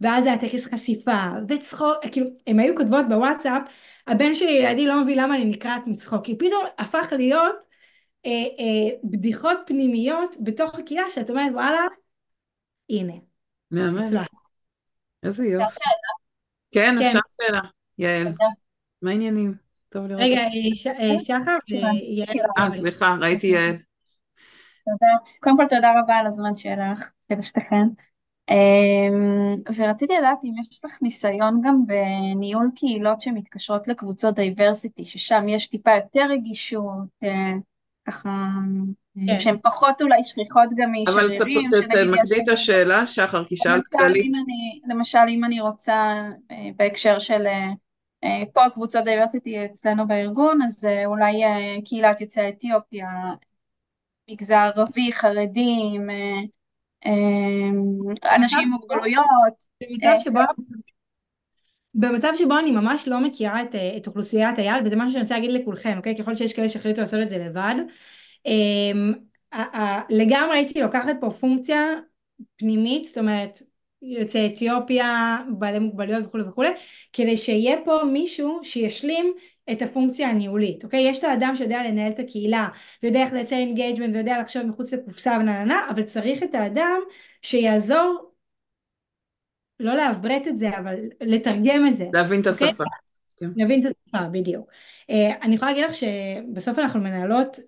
ואז היה טקס חשיפה, וצחוק, כאילו, הם היו כותבות בוואטסאפ, הבן שלי לידי לא מבין למה אני נקרעת מצחוק, כי פתאום הפך להיות אה, אה, בדיחות פנימיות בתוך הקהילה שאת אומרת וואלה הנה. מהמם. איזה יופי. כן, כן, אפשר שאלה. יעל. מה העניינים? טוב לראות. רגע, אה, שחר ויעל. אה, סליחה, ראיתי יעל. תודה. קודם כל תודה רבה על הזמן שלך, לשתיכן. אמ, ורציתי לדעת אם יש לך ניסיון גם בניהול קהילות שמתקשרות לקבוצות דייברסיטי, ששם יש טיפה יותר רגישות, אה, ככה, כן. שהן פחות אולי שכיחות גם משרירים. אבל תמקדי את השאלה, שחר, כי שאלת כללי. למשל, אם אני רוצה, אה, בהקשר של אה, פה קבוצות דייברסיטי אצלנו בארגון, אז אולי קהילת יוצאי אתיופיה, מגזר ערבי, חרדים, אנשים עם מוגבלויות. במצב שבו אני ממש לא מכירה את, את אוכלוסיית היעד, וזה מה שאני רוצה להגיד לכולכם, אוקיי? ככל שיש כאלה שהחליטו לעשות את זה לבד. לגמרי הייתי לוקחת פה פונקציה פנימית, זאת אומרת, יוצאי אתיופיה, בעלי מוגבלויות וכולי וכולי, כדי שיהיה פה מישהו שישלים את הפונקציה הניהולית, אוקיי? יש את האדם שיודע לנהל את הקהילה, ויודע איך לייצר engagement, ויודע לחשוב מחוץ לקופסה ונהנה, אבל צריך את האדם שיעזור, לא לעברת את זה, אבל לתרגם את זה. להבין את אוקיי? השפה. כן. להבין את השפה, בדיוק. אה, אני יכולה להגיד לך שבסוף אנחנו מנהלות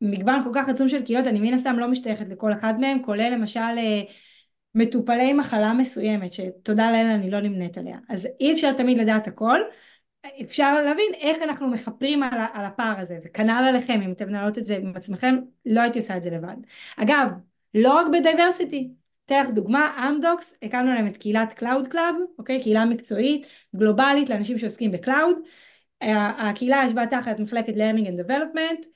מגוון כל כך עצום של קהילות, אני מן הסתם לא משתייכת לכל אחד מהם, כולל למשל אה, מטופלי מחלה מסוימת, שתודה לאל אני לא נמנית עליה. אז אי אפשר תמיד לדעת הכל, אפשר להבין איך אנחנו מכפרים על, על הפער הזה, וכנ"ל עליכם, אם אתם מנהלות את זה עם עצמכם, לא הייתי עושה את זה לבד. אגב, לא רק ב diversity, אתן לך דוגמה, אמדוקס, הקמנו להם את קהילת Cloud Club, אוקיי? קהילה מקצועית, גלובלית לאנשים שעוסקים ב cloud. הקהילה ישבה תחת מחלקת learning and development,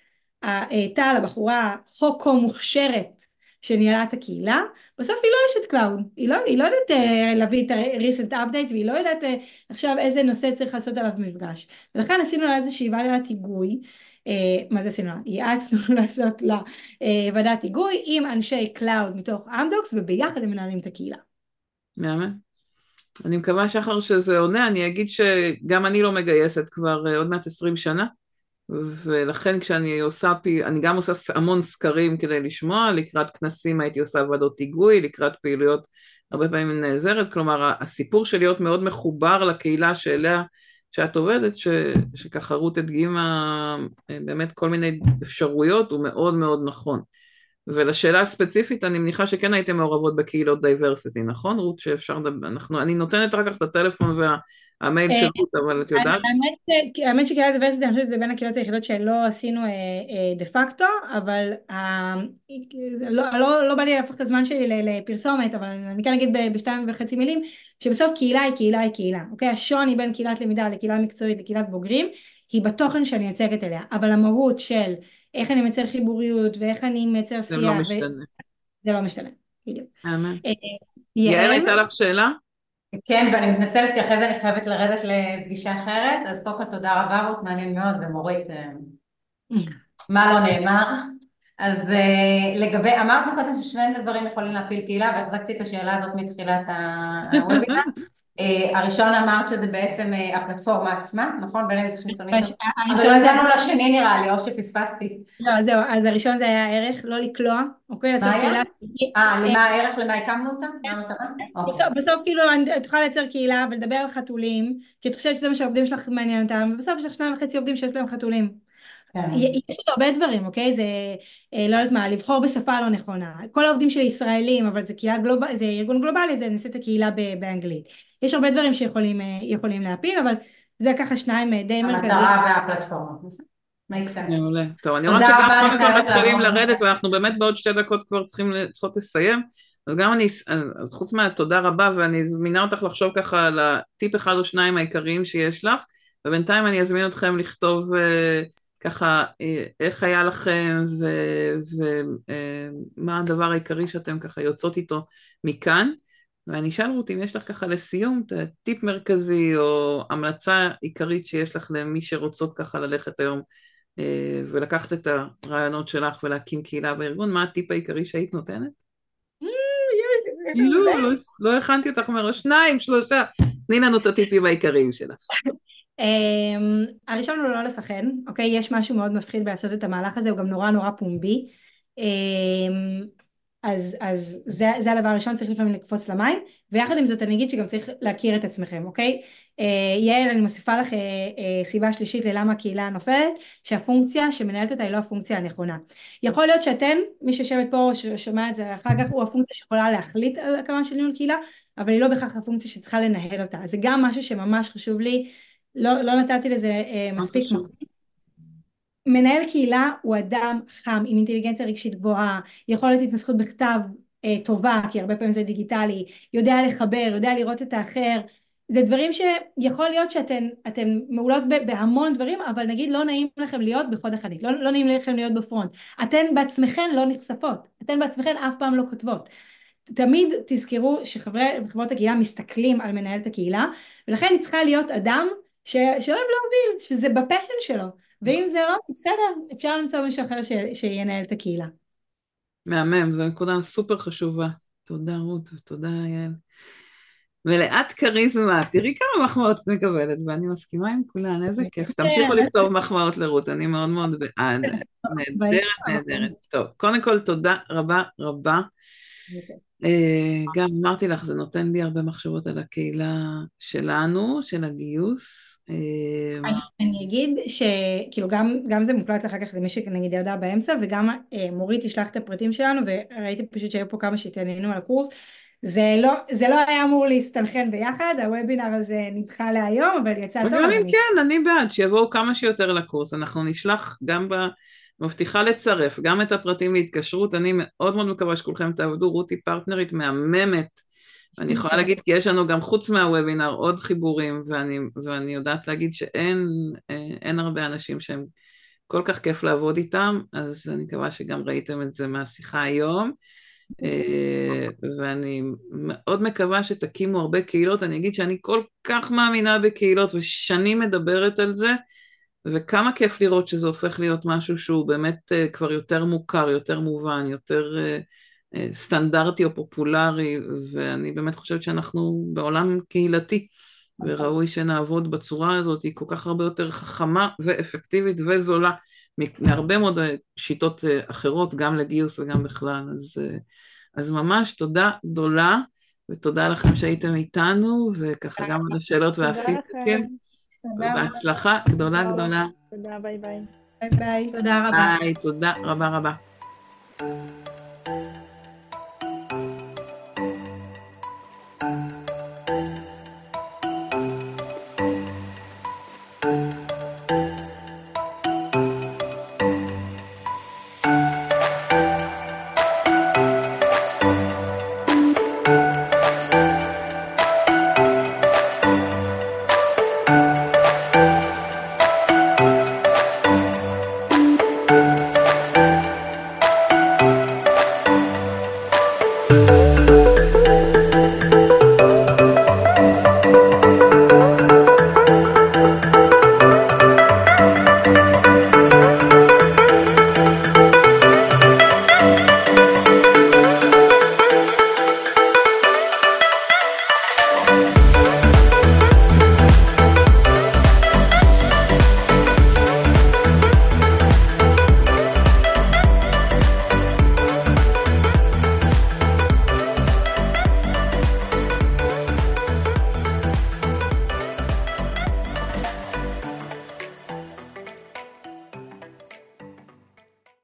טל הבחורה הסופר מוכשרת שניהלה את הקהילה, בסוף היא לא אשת cloud, היא לא, היא לא יודעת אה, להביא את ה-recent updates והיא לא יודעת אה, עכשיו איזה נושא צריך לעשות עליו מפגש. ולכן עשינו לה איזושהי ועדת היגוי, מה זה לה? ייעצנו לעשות לה אה, ועדת היגוי עם אנשי cloud מתוך אמדוקס וביחד הם מנהלים את הקהילה. מהמם. אני מקווה שחר שזה עונה, אני אגיד שגם אני לא מגייסת כבר uh, עוד מעט 20 שנה. ולכן כשאני עושה, אני גם עושה המון סקרים כדי לשמוע, לקראת כנסים הייתי עושה ועדות היגוי, לקראת פעילויות הרבה פעמים נעזרת, כלומר הסיפור של להיות מאוד מחובר לקהילה שאליה, שאת עובדת, ש, שככה רות הדגימה באמת כל מיני אפשרויות, הוא מאוד מאוד נכון. ולשאלה הספציפית, אני מניחה שכן הייתם מעורבות בקהילות diversity, נכון רות? שאפשר לדבר, אנחנו, אני נותנת כך את הטלפון וה... המייל של רות, אבל את יודעת? האמת שקהילת diversity, אני חושבת שזה בין הקהילות היחידות שלא עשינו דה פקטו, אבל לא, לא, לא בא לי להפוך את הזמן שלי לפרסומת, אבל אני כן אגיד בשתיים וחצי מילים, שבסוף קהילה היא קהילה היא קהילה, אוקיי? השוני בין קהילת למידה לקהילה מקצועית לקהילת בוגרים, היא בתוכן שאני יוצקת אליה, אבל המהות של איך אני מייצר חיבוריות ואיך אני מייצר שיח, זה לא משתנה. זה לא משתנה, בדיוק. אמן. יעל, הייתה לך שאלה? כן, ואני מתנצלת כי אחרי זה אני חייבת לרדת לפגישה אחרת, אז קודם כל תודה רבה רות, מעניין מאוד, ומורית, אה, מה לא נאמר. אז אה, לגבי, אמרת קודם ששני דברים יכולים להפיל קהילה, והחזקתי את השאלה הזאת מתחילת הוובינר. Uh, הראשון אמרת שזה בעצם uh, הפלטפורמה עצמה, נכון? בין אם זה חיצוני, אבל לא הגענו לשני נראה לי, או שפספסתי. לא, זהו, אז הראשון זה היה הערך, לא לקלוע, אוקיי? לעשות קהילה. אה, למה הערך, למה הקמנו אותה? מה המטרה? אוקיי. בסוף כאילו את יכולה לייצר קהילה ולדבר על חתולים, כי את חושבת שזה מה שהעובדים שלך מעניין אותם, ובסוף יש לך שניים וחצי עובדים שיש להם חתולים. כן. יש עוד הרבה דברים, אוקיי? זה, אה, לא יודעת מה, לבחור בשפה לא נכונה. כל העובדים שלי ישראלים, אבל זה, גלוב... זה ארגון גלובלי, זה נעשה את הקהילה באנגלית. יש הרבה דברים שיכולים אה, להפיל, אבל זה ככה שניים אה, די מרכזיים. המטרה והפלטפורמה. מעולה. טוב, אני רואה שגם אנחנו כבר מתחילים לרדת, ואנחנו באמת בעוד שתי דקות כבר צריכים, צריכות לסיים. אז גם אני, אז חוץ מהתודה רבה, ואני אזמינה אותך לחשוב ככה על הטיפ אחד או שניים העיקריים שיש לך, ובינתיים אני אזמין אתכם לכתוב ככה איך היה לכם ומה הדבר העיקרי שאתם ככה יוצאות איתו מכאן. ואני אשאל רות אם יש לך ככה לסיום טיפ מרכזי או המלצה עיקרית שיש לך למי שרוצות ככה ללכת היום אה, ולקחת את הרעיונות שלך ולהקים קהילה בארגון, מה הטיפ העיקרי שהיית נותנת? אה, לא, לא, לא הכנתי אותך מראש, שניים, שלושה, תני לנו את הטיפים העיקריים שלך. אמ, הראשון הוא לא לפחד, אוקיי? יש משהו מאוד מפחיד בלעשות את המהלך הזה, הוא גם נורא נורא פומבי. אז, אז זה, זה הדבר הראשון, צריך לפעמים לקפוץ למים, ויחד עם זאת אני אגיד שגם צריך להכיר את עצמכם, אוקיי? אה, יעל, אני מוסיפה לך אה, אה, סיבה שלישית ללמה הקהילה נופלת, שהפונקציה שמנהלת אותה היא לא הפונקציה הנכונה. יכול להיות שאתן, מי שיושבת פה ששומע את זה אחר כך, הוא הפונקציה שיכולה להחליט על הקמה של ניהול קהילה, אבל היא לא בהכרח הפונקציה שצריכה לנהל אותה. זה גם משהו שממש חשוב לי, לא, לא נתתי לזה אה, מספיק מקום. מנהל קהילה הוא אדם חם עם אינטליגנציה רגשית גבוהה, יכולת התנסחות בכתב אה, טובה, כי הרבה פעמים זה דיגיטלי, יודע לחבר, יודע לראות את האחר, זה דברים שיכול להיות שאתן מעולות בהמון דברים, אבל נגיד לא נעים לכם להיות בחוד החנית, לא, לא נעים לכם להיות בפרונט. אתן בעצמכן לא נחשפות, אתן בעצמכן אף פעם לא כותבות. תמיד תזכרו שחברי וחברות הקהילה מסתכלים על מנהלת הקהילה, ולכן צריכה להיות אדם ש... שאוהב להוביל, שזה בפשן שלו. ואם זה לא, בסדר, אפשר למצוא מישהו אחר ש... שינהל את הקהילה. מהמם, זו נקודה סופר חשובה. תודה רות ותודה יעל. מלאת כריזמה, תראי כמה מחמאות את מקבלת, ואני מסכימה עם כולן, איזה כיף. כן. תמשיכו לכתוב מחמאות לרות, אני מאוד מאוד בעד. נהדרת, נהדרת. טוב, קודם כל תודה רבה רבה. אה, גם אמרתי לך, זה נותן לי הרבה מחשבות על הקהילה שלנו, של הגיוס. אה, אני אגיד שכאילו גם, גם זה מוקלט אחר כך למי שנגיד ידע באמצע וגם אה, מורית תשלח את הפרטים שלנו וראיתי פשוט שהיו פה כמה שהתעניינו על הקורס. זה לא, זה לא היה אמור להסתנכן ביחד, הוובינר הזה נדחה להיום, אבל יצא טוב. אבל אם כן, אני בעד, שיבואו כמה שיותר לקורס, אנחנו נשלח גם ב... מבטיחה לצרף גם את הפרטים להתקשרות, אני מאוד מאוד מקווה שכולכם תעבדו, רותי פרטנרית מהממת, אני יכולה להגיד כי יש לנו גם חוץ מהוובינר עוד חיבורים, ואני, ואני יודעת להגיד שאין אה, הרבה אנשים שהם כל כך כיף לעבוד איתם, אז אני מקווה שגם ראיתם את זה מהשיחה היום. אה, ואני מאוד מקווה שתקימו הרבה קהילות, אני אגיד שאני כל כך מאמינה בקהילות ושנים מדברת על זה, וכמה כיף לראות שזה הופך להיות משהו שהוא באמת אה, כבר יותר מוכר, יותר מובן, יותר אה, סטנדרטי או פופולרי, ואני באמת חושבת שאנחנו בעולם קהילתי, וראוי שנעבוד בצורה הזאת, היא כל כך הרבה יותר חכמה ואפקטיבית וזולה. מהרבה מאוד שיטות אה, אחרות, גם לגיוס וגם בכלל. אז, אה, אז ממש תודה גדולה, ותודה לכם שהייתם איתנו, וככה גם על השאלות והפידבקים. בהצלחה גדולה גדולה. תודה, ביי ביי. ביי ביי. תודה רבה. ביי, תודה רבה רבה.